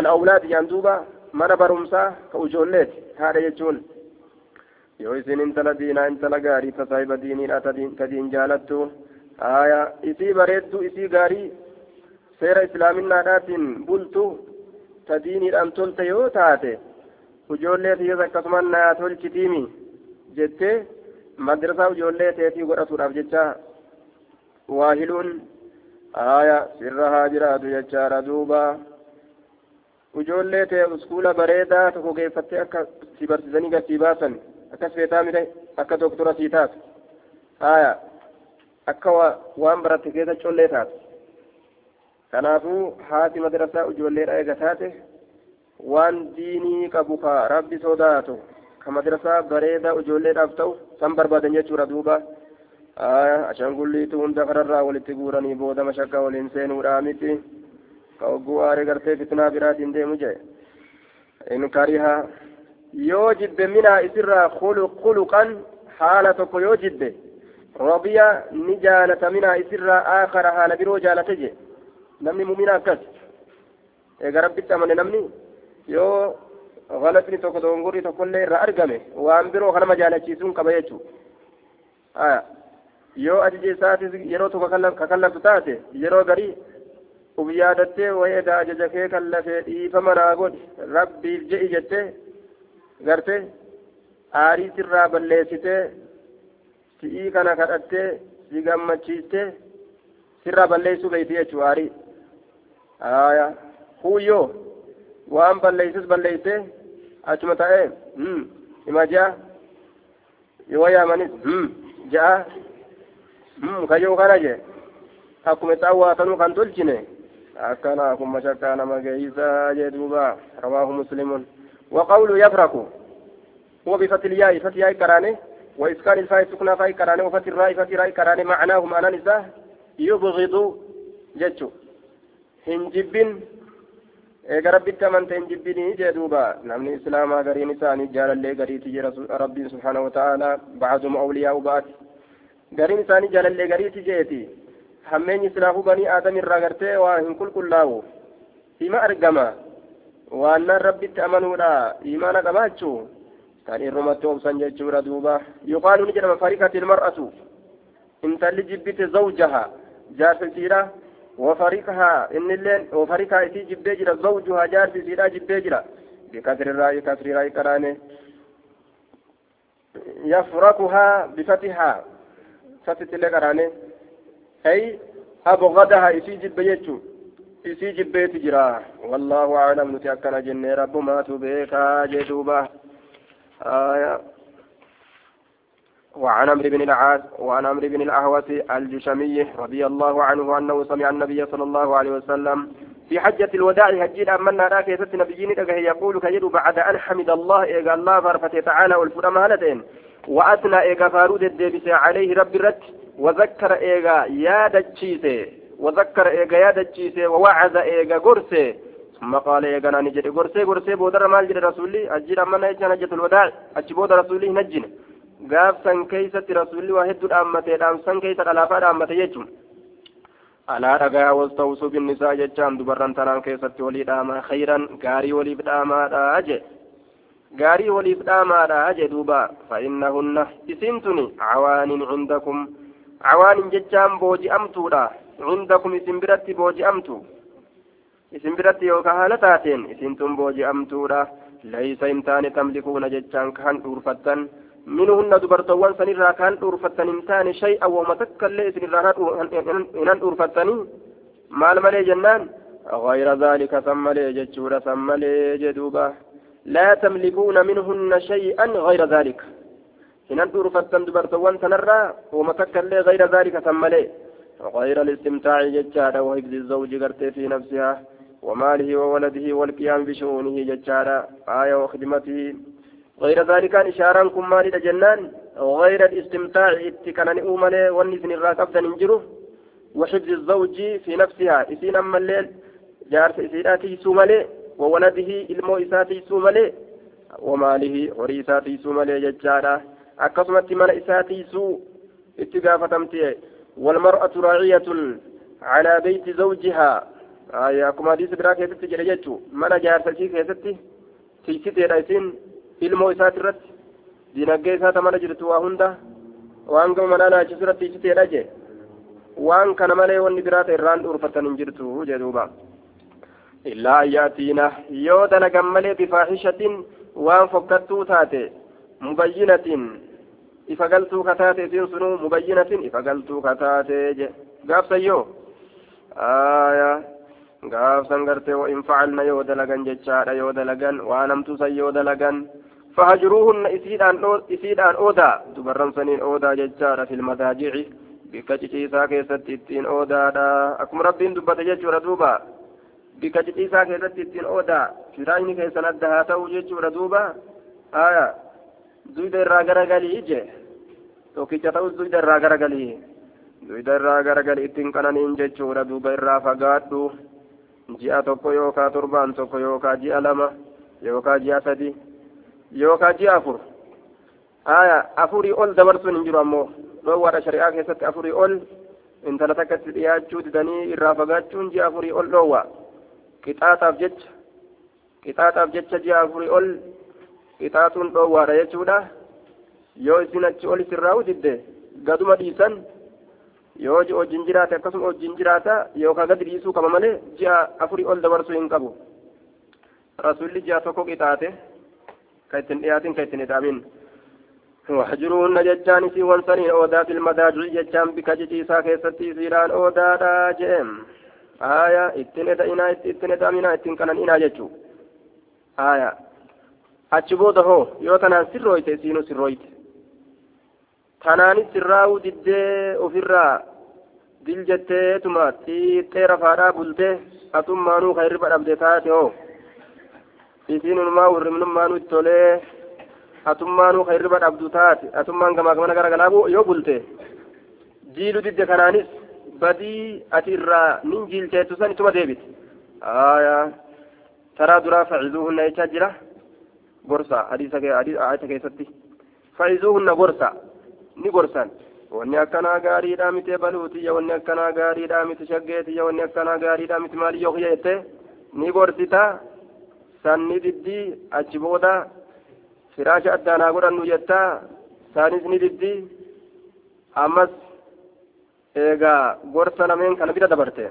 al-awlaad yaan duuba mana barumsaa ka ijoolleeti haadha jechuun. Yoo isin intala diinaa intala gaarii ta saahiba diiniidha ta diin jaalattu aya isii bareedduu isii gaarii seera islaaminaadhaatiin bultu ta diiniidhaan tolte yoo taate ijoollee tiyyas akkasumas naa tolchitiimi jettee madrasaa ijoollee teetii godhatuudhaaf jecha waahiluun aya sirra haa jiraatu jechaadha duuba ijoollee ta'e uskuula bareedaa tokko geeffattee akka si barsiisanii gatii baasan akkas feetaa mire akka doktora sii taatu haya akka waan baratte keessa collee taatu kanaafuu haati madrasaa ijoolleedha eega taate waan diinii qabu ka rabbi sodaatu ka madrasaa bareedaa ijoolleedhaaf ta'u san barbaadan jechuudha duuba ashangulliitu hunda kararraa walitti guuranii booda mashakka waliin seenuudhaa miti ka ogguu aare gartee fitnaa biraatiin deemu jee in kariha yoo jibbe minaa isirraa khuluqan haala tokko yoo jibbe radiya ni jaalata minaa isirraa aakara haala biroo jaalate je namni mumina akkas eega rabbitti amane namni yoo galatni tokko dongorri tokkollee irraa argame waan biroo kanama jaalachiisuun qaba jechuu yoo ajaja isaatis yeroo tokko kakallaftu taate yeroo garii uf yaadattee wayeeda ajaja kee kallafee dhiifama naa godhi rabbiif je'i jettee garte aarii sirraa balleessitee si'ii kana kadhattee si gammachiistee sirraa balleessuu beeyti jechuu aarii aya huuyyoo waan balleessus balleessee achuma ta'ee hima ja'a yoo yaamanis ja'a kayyoo kana je akkuma itti awwaatanuu kan tolchine akkana akkuma shakkaa nama geeysaa jee duuba rawaahu muslimun وقول يفرق هو بفتح الياء فتح ياء كرانه وإسكان الفاء سكنى فاء كرانه وفتح الراء فتح راء كرانه معناه معنى نساء يبغض جتشو هنجب eega rabbitti amante hin jibbinii jee duuba namni islaamaa gariin isaanii jaalallee gariiti jira rabbiin subhaanahu wata'aalaa bacduma awliyaa'u ba'ati gariin isaanii jaalallee gariiti jeeti hammeenyi silaafuu banii aadam irraa gartee waa hin qulqullaa'u hima argama waannaan rabbitti amanuudha imaana qabaachuu kan irrumatti obsan jechuudha duuba yuqaalu ni jedhama farikati ilmar'atu intalli jibbite zawjaha jaarsisiidha وفريقها إن اللين وفريقها إتي جبه جرا زوجها جار في سيرا جبه جرا بكسر الرأي كسر الرأي كرانه يفرقها بفتحها. فتت اللي كرانه أي أبغضها إتي جبه يجو إتي جبه تجرا والله أعلم. نتأكد جنة رب ما تبيكا جدوبا آية. وعن عمرو بن العاص وعن عمرو بن الأهوس الجشمي رضي الله عنه أنه سمع النبي صلى الله عليه وسلم في حجة الوداع هجين أمنا راك يسد نبيين يقول كيد بعد أن حمد الله إيقا الله فرفت تعالى والفرما هلتين وأثنى إيقا فارود الديبس عليه رب الرد وذكر إيقا يا دجيسي وذكر إيقا يا دجيسي ووعز إيقا قرسي ثم قال إيقا نجد قرسي قرسي بودر مال جد رسولي أجير أمنا إيقا نجة الوداع أجي بودر رسولي نجن gaafsan keeysatti rasuulli waa hedduu dhaammatee dhaamsan keeysa dhalaafaa dhaammate jechuun alaa dhagaa wastawsuu binnisaa jechaan dubarran tanaan keessatti walii dhaamaa khayran gaarii waliif dhaamaadha je gaarii waliif dhaamaadha je duuba fa'innahunna isin tuni cawaanin cindakum cawaanin jechaan booji'amtuudha cindakum isin biratti booji'amtu isin biratti yookaan haala taateen isin tun booji'amtuudha laysa hin taane tamlikuuna jechaan kan dhuurfattan منهن دبرتوان سنرا كان دورفتن انتان شيئا وما تكل سنرا هنان دورفتني مال ملي جنان؟ غير ذلك ثم لي جتشورا ثم لي جدوبا لا تملكون منهن شيئا غير ذلك. هنان دورفتن دبرتوان سنرا وما تكل غير ذلك ثم لي غير الاستمتاع جتشارا وحفظ الزوج قرتي في نفسها وماله وولده والقيام بشؤونه جتشارا آية وخدمته غير ذلك إشارة كن مالي جنان غير الاستمتاع اتكنن أومالي والنسن الراكبة ننجره وحفظ الزوج في نفسها. إسين أما الليل جارس إسيراتي سومالي وولده إلمو إساتي سومالي وماله وريساتي سومالي ججارة أكسمت من إساتي سو اتقافتمتي والمرأة راعية على بيت زوجها. آية كما ديس براك يتتي جريجتو من جارسة كيستي تيستي رأيسين ilmoo isaati irratti diinagdee isaa tamana jirtu waa hunda waan gama manaa naachisu irratti ibsiteedha jee waan kana malee wanni biraata irraan dhuurfatan hin jirtu jedhuuba illaa an yaatiina yoo dalagan malee bifaahishatin waan fokkattuu taate mubayyinatin ifa galtuu kataate isiin sunuu mubayyinatin ifa galtuu kataate je gaafsayyoo aayaa gaafsan gartee وإن فعلنا yoo dalagan jechaadha yoo dalagan waan hamtuusan yoo dalagan فهجروهن إسيدان أودا. دبرن سنين أودا ججارة في المضاجع. بك جيسا كيست إتين أودا دا أكم ربين دبت ججورة دوبا. بك جيسا كيست إتين أودا. فرايني كيسا ندها تو ججورة دوبا. آية. دويد الراغرة غالي إجي. توكيشا تو دويد الراغرة غالي دويد الراغرة غالي إتين كنانين ججورة دوبا. الرافا قادو ji'a tokko yookaa torbaan tokko yookaa ji'a lama yookaa ji'a sadi yookaan ji'a afur. Aya afurii ol dabarsuun hin jiru ammoo. Dhoowwaadha shari'aa keessatti afurii ol intala takkatti dhiyaachuu didanii irraa fagaachuun ji'a afurii ol dhoowwa qixaaxaaf jecha qixaaxaaf jecha ji'a afurii ol qixaaxuun dhoowwaadha jechuudha. Yoo isin achi ol isirraa didde gaduma dhiisan yoo wajjin jiraate akkasuma wajjin jiraata yookaan gadi dhiisuu qaba malee ji'a afurii ol dabarsuu hin qabu. Rasuulli ji'a tokko qixaate. كيتن إياتين كيتن إدامين وحجروهن ججان في وانسانين أودا في المداجع ججان بكجتي ساكيستي سيران أودا دا جيم آية اتن إدائنا اتن إدامنا اتن كنان إنا ججو آية hoo yoo tanaan sirrooyte isiinuu sirrooyte tanaanis sirraa'uu diddee ofirraa dil jetteetuma xiixxee rafaadhaa bultee atummaanuu ka hirriba dhabde taate hoo isiin unumaa hirribnummaa nutti tolee atummaanuu ka hirriba dhabdu taate atummaan gamaa gamana garagalaa yoo bulte jiilu didde kanaanis badii ati irraa nin jiilcheettu san ituma deebite aayaa taraa duraa facizuuhunna jechaa jira gorsa hadiisa keessatti facizuuhunna gorsa ni gorsan wanni akkanaa gaariidhaa miti baluutiyya wanni akkanaa gaariidhaa miti shaggeetiyya wanni akkanaa gaariidhaa miti maaliyyoo kiyya ni gorsita sanni diddii achi booda firaasha addaanaa godhannu jettaa saanis ni diddii ammas eegaa gorsa lameen kana bira dabarte.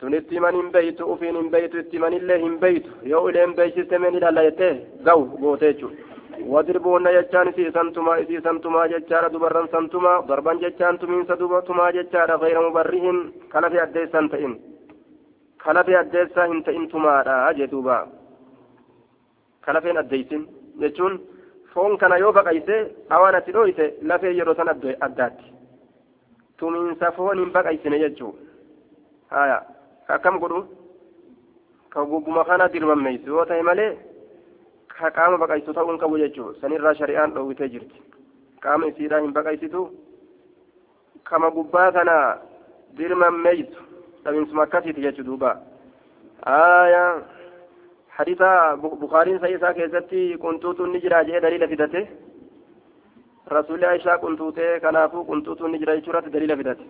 Tun itti himan hin beeytu ufiin hin beeytu itti himanillee hin beeytu. Yoo ileen beeksiste meen ilaalla jettee? Gahu goote jechuudha wadirbuunna jechaan isiisantumaa isiisantumaa jechaadha dubarran santumaa darban jechaan tumiinsa tumaa jechaadha. Gayra mubarrihin kalafi addeessan ta'in. Kalafi addeessaa hin ta'in tumaadha jedhuuba kalafeen addeessin jechuun foon kana yoo baqayse awaan ati dhooyte lafee yeroo san addaatti tumiinsa foon hin baqaysine jechuu haya akkam godhu ka gubbuma kana dirmammeessu yoo ta'e malee ka qaama baqaysu ta'uu hin qabu jechuu sanirraa shari'aan dhoowwitee jirti qaama isiidhaa hin baqaysitu kama gubbaa kana dirmammeessu dhabiinsuma akkasiiti jechuu duuba haya حديث بخاري سيسا كيستي كنتوت النجرة جاء دليل فدته رسول عائشة كنتوت كنافو كنتوت النجرة يشورة دليل فدته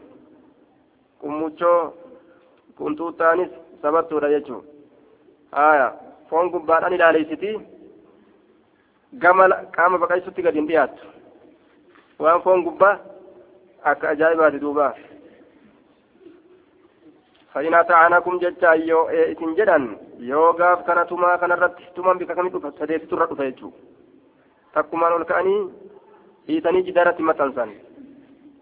كموچو كنتوت تانيس سببتو رجيچو آية فون قباران إلى ليستي قام قام بقيستي قد انديات. وأن فون قبا أكا أجايبات دوبا فإن أطعنكم ججا يو إتن جدن yoo gaaf kana tumaa kanarratti tumaan bika kamii dhufa sadeessitu irra dhufa jechuudha takkumaan ol ka'anii hiitanii jidaratti maxxansan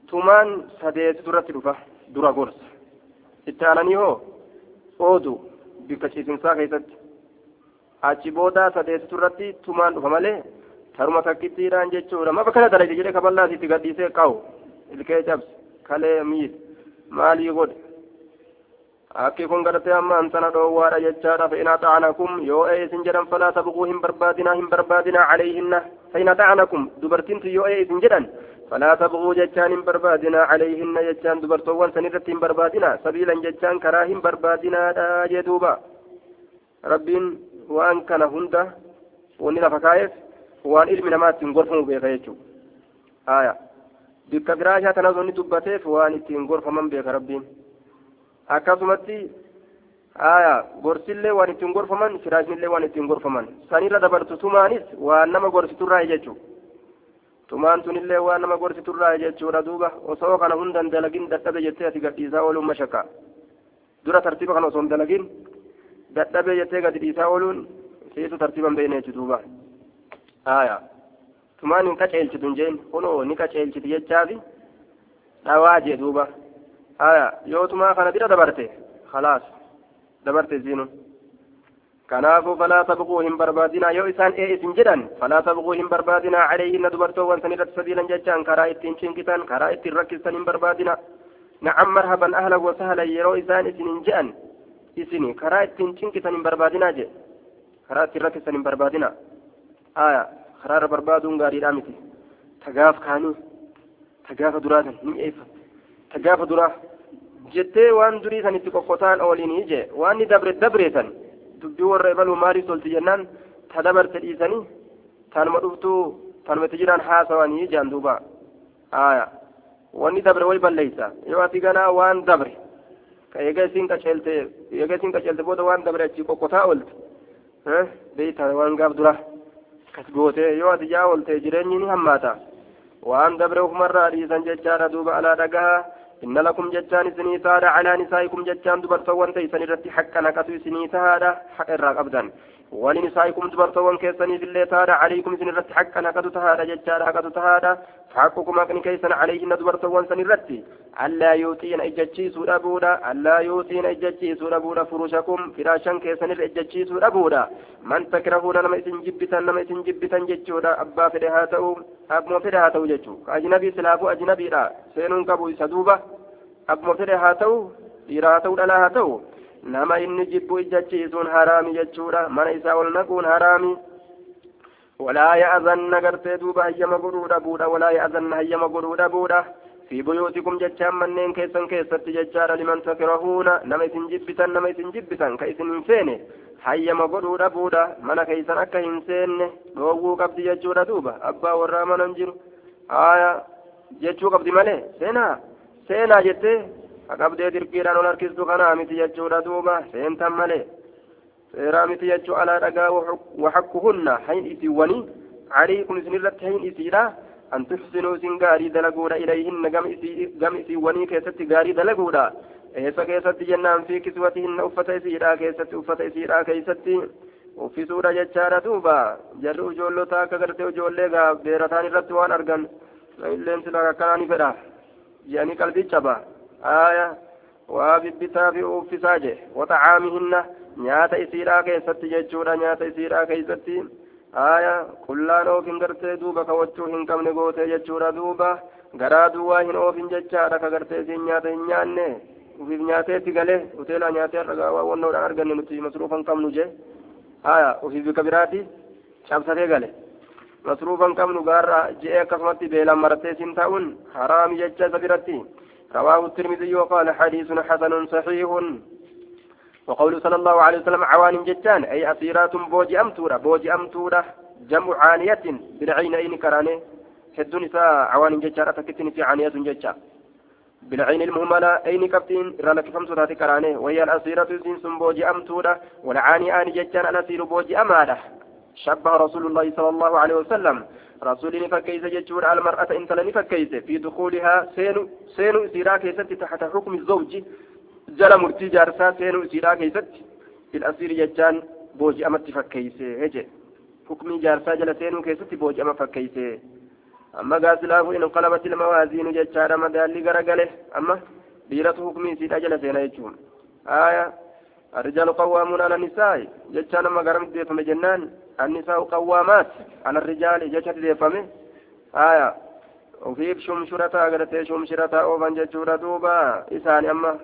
tumaan sadeessitu irratti dhufa dura gorsa itti aananii hoo oodu bika ciisinsaa keessatti achi booda sadeessitu irratti tumaan dhufa malee taruma takkittiidhaan jechuudha mafa kana dalage jedhee kaballaasitti gadhiisee qabu ilkee cabse kalee miidhe maalii godhe Akki kun gartee amma antana dhoowwaadha jechaadha fa'in ata'anakum yoo ee isin jedhan falaa tabquu hin barbaadinaa hin barbaadinaa calayhinna fa'in ata'anakum dubartiintu yoo ee isin jedhan falaa tabquu jechaan hin barbaadinaa calayhinna jechaan dubartoowwan san irratti hin barbaadinaa sabiilan jechaan karaa hin barbaadinaadha jee duuba rabbiin waan kana hunda wanni lafa kaa'eef waan ilmi namaa ittiin gorfamu beeka jechuudha aya akkasumatti aya gorsillee waan ittiin gorfaman firaashnillee waan ittiin gorfaman sanirra dabartu tumaanis waan nama gorsiturraa jechu tumaan tunillee waan nama gorsiturraa jechuudha duuba osoo kana hundan dalagin dadhabe jettee ati gadhiisaa ooluun mashakka dura tartiiba kana osoo dalagin dadhabe jettee gadi dhiisaa ooluun siitu tartiiban beekne jechu duuba aya tumaan hin qaceelchitu hin jeen kunoo ni qaceelchiti jechaafi dhawaa jee duuba ziinuun kanaafuu falaa tabquu hin barbaadinaa yoo isaan ee isin jedhan falaa tabquu hin barbaadinaa calayhinna dubartoowwan san irratti sabiilan jechaan karaa ittiin cinqitan karaa ittiin rakkistan hin barbaadina nacam marhaban ahlan wasahlan yeroo isaan isin hin je'an isini karaa ittiin cinqitan hin barbaadinaa je karaa ittiin rakkistan hin barbaadina aya karaa irra barbaaduun gaariidhaa miti tagaaf kaanii tagaafa duraatan ni mi'eeffa durii san itti qoqqotaan oolinii je waan ni dabre dabreetan dubbii warra ibaluu maaliif tolti jennaan ta dabarte dhiisanii tanuma dhuftuu tanuma itti jiran haasawanii jaan duuba aya wanni dabre way balleeysa yoo ati ganaa waan dabre ka eega isiin qaceelte eega isiin qaceelte booda waan dabre achi qoqqotaa oolte beeyta waan gaaf dura kas goote yoo ati jaa oolte jireenyi ni hammaata waan dabre ufumarraa dhiisan jechaadha duuba alaa dhagahaa إن لكم جتان سني تارا على نسائكم جتان دبرتوان تيسن رتي حقا نكتو سني تارا حق الراق أبدا ولنسائكم دبرتوان كيسني بالله تارا عليكم سن رتي حقا نكتو تهارا جتان نكتو تهارا فحقكم أكن كيسن عليهن دبرتوان سن رتي ألا يوتين إجتشي سورة بودا ألا يوتين إجتشي سورة بودا فروشكم فراشا كيسن إجتشي سورة بودا من تكرهون نما إسن جبتا نما إسن جبتا جتشودا أبا فدها تأو أبما فدها تأو جتشو أجنبي سلافو أجنبي لا سينون كبو سدوبة أبما فدها haa ta'u dhiira haa ta'u dhalaa haa ta'u nama inni jibbu ijjachiisuun haraami jechuudha. Mana isaa ol naquun haraami. Walaa ya'azanna gartee duuba hayyama godhuu dhabuudha walaa ya'azanna hayyama godhuu dhabuudha في بيوتكم جتشان منين كيسن كيست جتشار لمن تكرهون نما إسن جبتن نما إسن جبتن كيسن إنسان حي ما قدو ربودا من كيسن أكا إنسان لوغو قبض جتشورا دوبا أبا ورا من أنجر آية جتشو قبض مالي سينا سينا جتي qabdee dirqiidhaan ol harkistu kanaa miti jechuudha duuba seentan malee seeraa miti jechuu alaa dhagaa waxakkuhunna hayn isiiwwanii caliikum isinirratti hayn isiidha an tuxsinuu isin gaarii dalaguudha ilayhinna gam isiiwwanii keessatti gaarii dalaguudha eessa keessatti jennaan fi kiswatihinna uffata isiidha keessatti uffata isiidha keessatti uffisuudha jechaadha duuba jarri ijoollota akka gartee ijoollee beerataan irratti waan argan illeen sila akkanaa ni fedha jedhanii qalbii caba آية وببتا في أوفساجه وطعامهن نيات إسيرا كيست ججورا نيات إسيرا كيست آية كلان أوفين قرتي دوبا كوچو هن كم نغوتي ججورا دوبا gartee isiin nyaata hin nyaanne ufiif nyaateetti galee hoteelaa nyaatee har'a waa wannoodhaan arganne nuti masruufan qabnu jee haya ufiif bika biraati cabsatee gale masruufan qabnu gaarra je'ee akkasumatti beelaan maratee siin ta'uun haraami jecha isa biratti رواه الترمذي وقال حديث حسن صحيح. وقول صلى الله عليه وسلم عوان جتان أي أسيرات بوجي أمتورة بوجي أمتورة جمع عانية بالعينين كراني. هدو نساء عوان جتان أتكتن في عانية جتان. بالعين المهملة أين كفتين رالك فمسو تاتي كراني. وهي الأسيرة سنسن بوجي أمتورة والعاني آن جتان الأسير بوجي أمالة. شبه رسول الله صلى الله عليه وسلم. رسولين فكيس جتشور المرأة إن تلني فكيس في دخولها سين سين إسيرا كيست تحت حكم الزوج. جل مرتي جارسا سين إسيرا كيست. في الأسير جتان بوجي أمت فكيس. هجي. حكم جارسا جل سين كيست بوجي أمت فكيس. أما قاسلاه إن انقلبت الموازين جتشار مدالي غرقله. أما ديرة حكم إسيرا جل سين يجون آية الرجال قوامون على النساء جتشان ما قرمت ديفم جنان النساء قوامات على الرجال جتشت ديفم. آية وفيف شمشرتا قرتي شمشرتا أوفان جتشورا دوبا إسان أما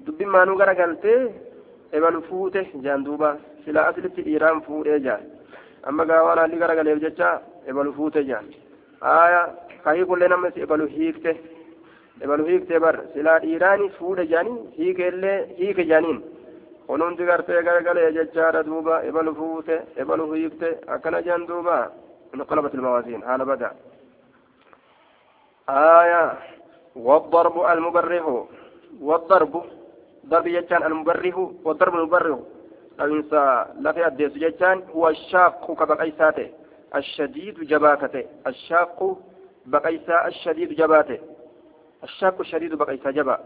دبي ما نقرا قلتي إبن فوته جان دوبا سلا أسلت إيران فوته جان أما قاوانا اللي قرا قليب جتشا إبن فوته جان آية كاي كل نمس إبن هيكته إبن هيكته بر سلا إيراني فوته جاني هيك اللي هيك جانين. Kunuunti gartee garagalee jechaadha duuba ebalu fuute ebalu hiikte akkana jean duuba. انقلبت الموازين حال بدا آية والضرب المبرح والضرب ضرب يجان المبرح والضرب المبرح الإنسان لا في أديس يجان هو الشاق كبقيساته الشديد جباكته الشاق بقيسا الشديد جباته الشاك الشديد بقيسا جبا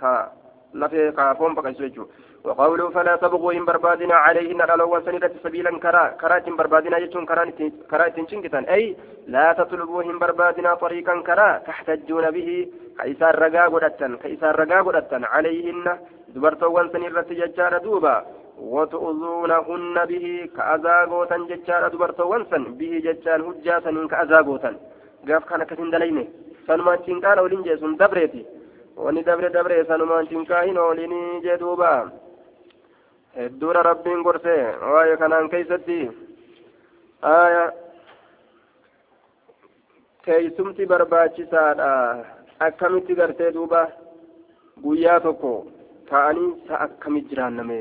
كا لفي قافون بقيسا يجو وقوله فلا تبغوا إن بربادنا عليهن الألوان سنة سبيلا كرا كرا إن بربادنا يجون كرا كرا تنشنكتان أي لا تطلبوا إن بربادنا طريقا كرا تحتجون به كيسار رقا قدتن كيسار رقا قدتن. عليهن دبرتوان سنة ججار دوبا. وتؤذونهن به كأزاغوتا ججار دبرتوان سن به ججان هجاسا كأزاغوتا قاف كان كتن دليني. سنمان تنقال ولين جيسون دبريتي. dabre sanumaan cinkaa hin oolinii jee duuba hedduudha rabbiin gorse waa'ee kanaan keeysatti aya teeysumti barbaachisaadha akkamitti gartee duuba guyyaa tokko ta'anii sa akkamit jiraanname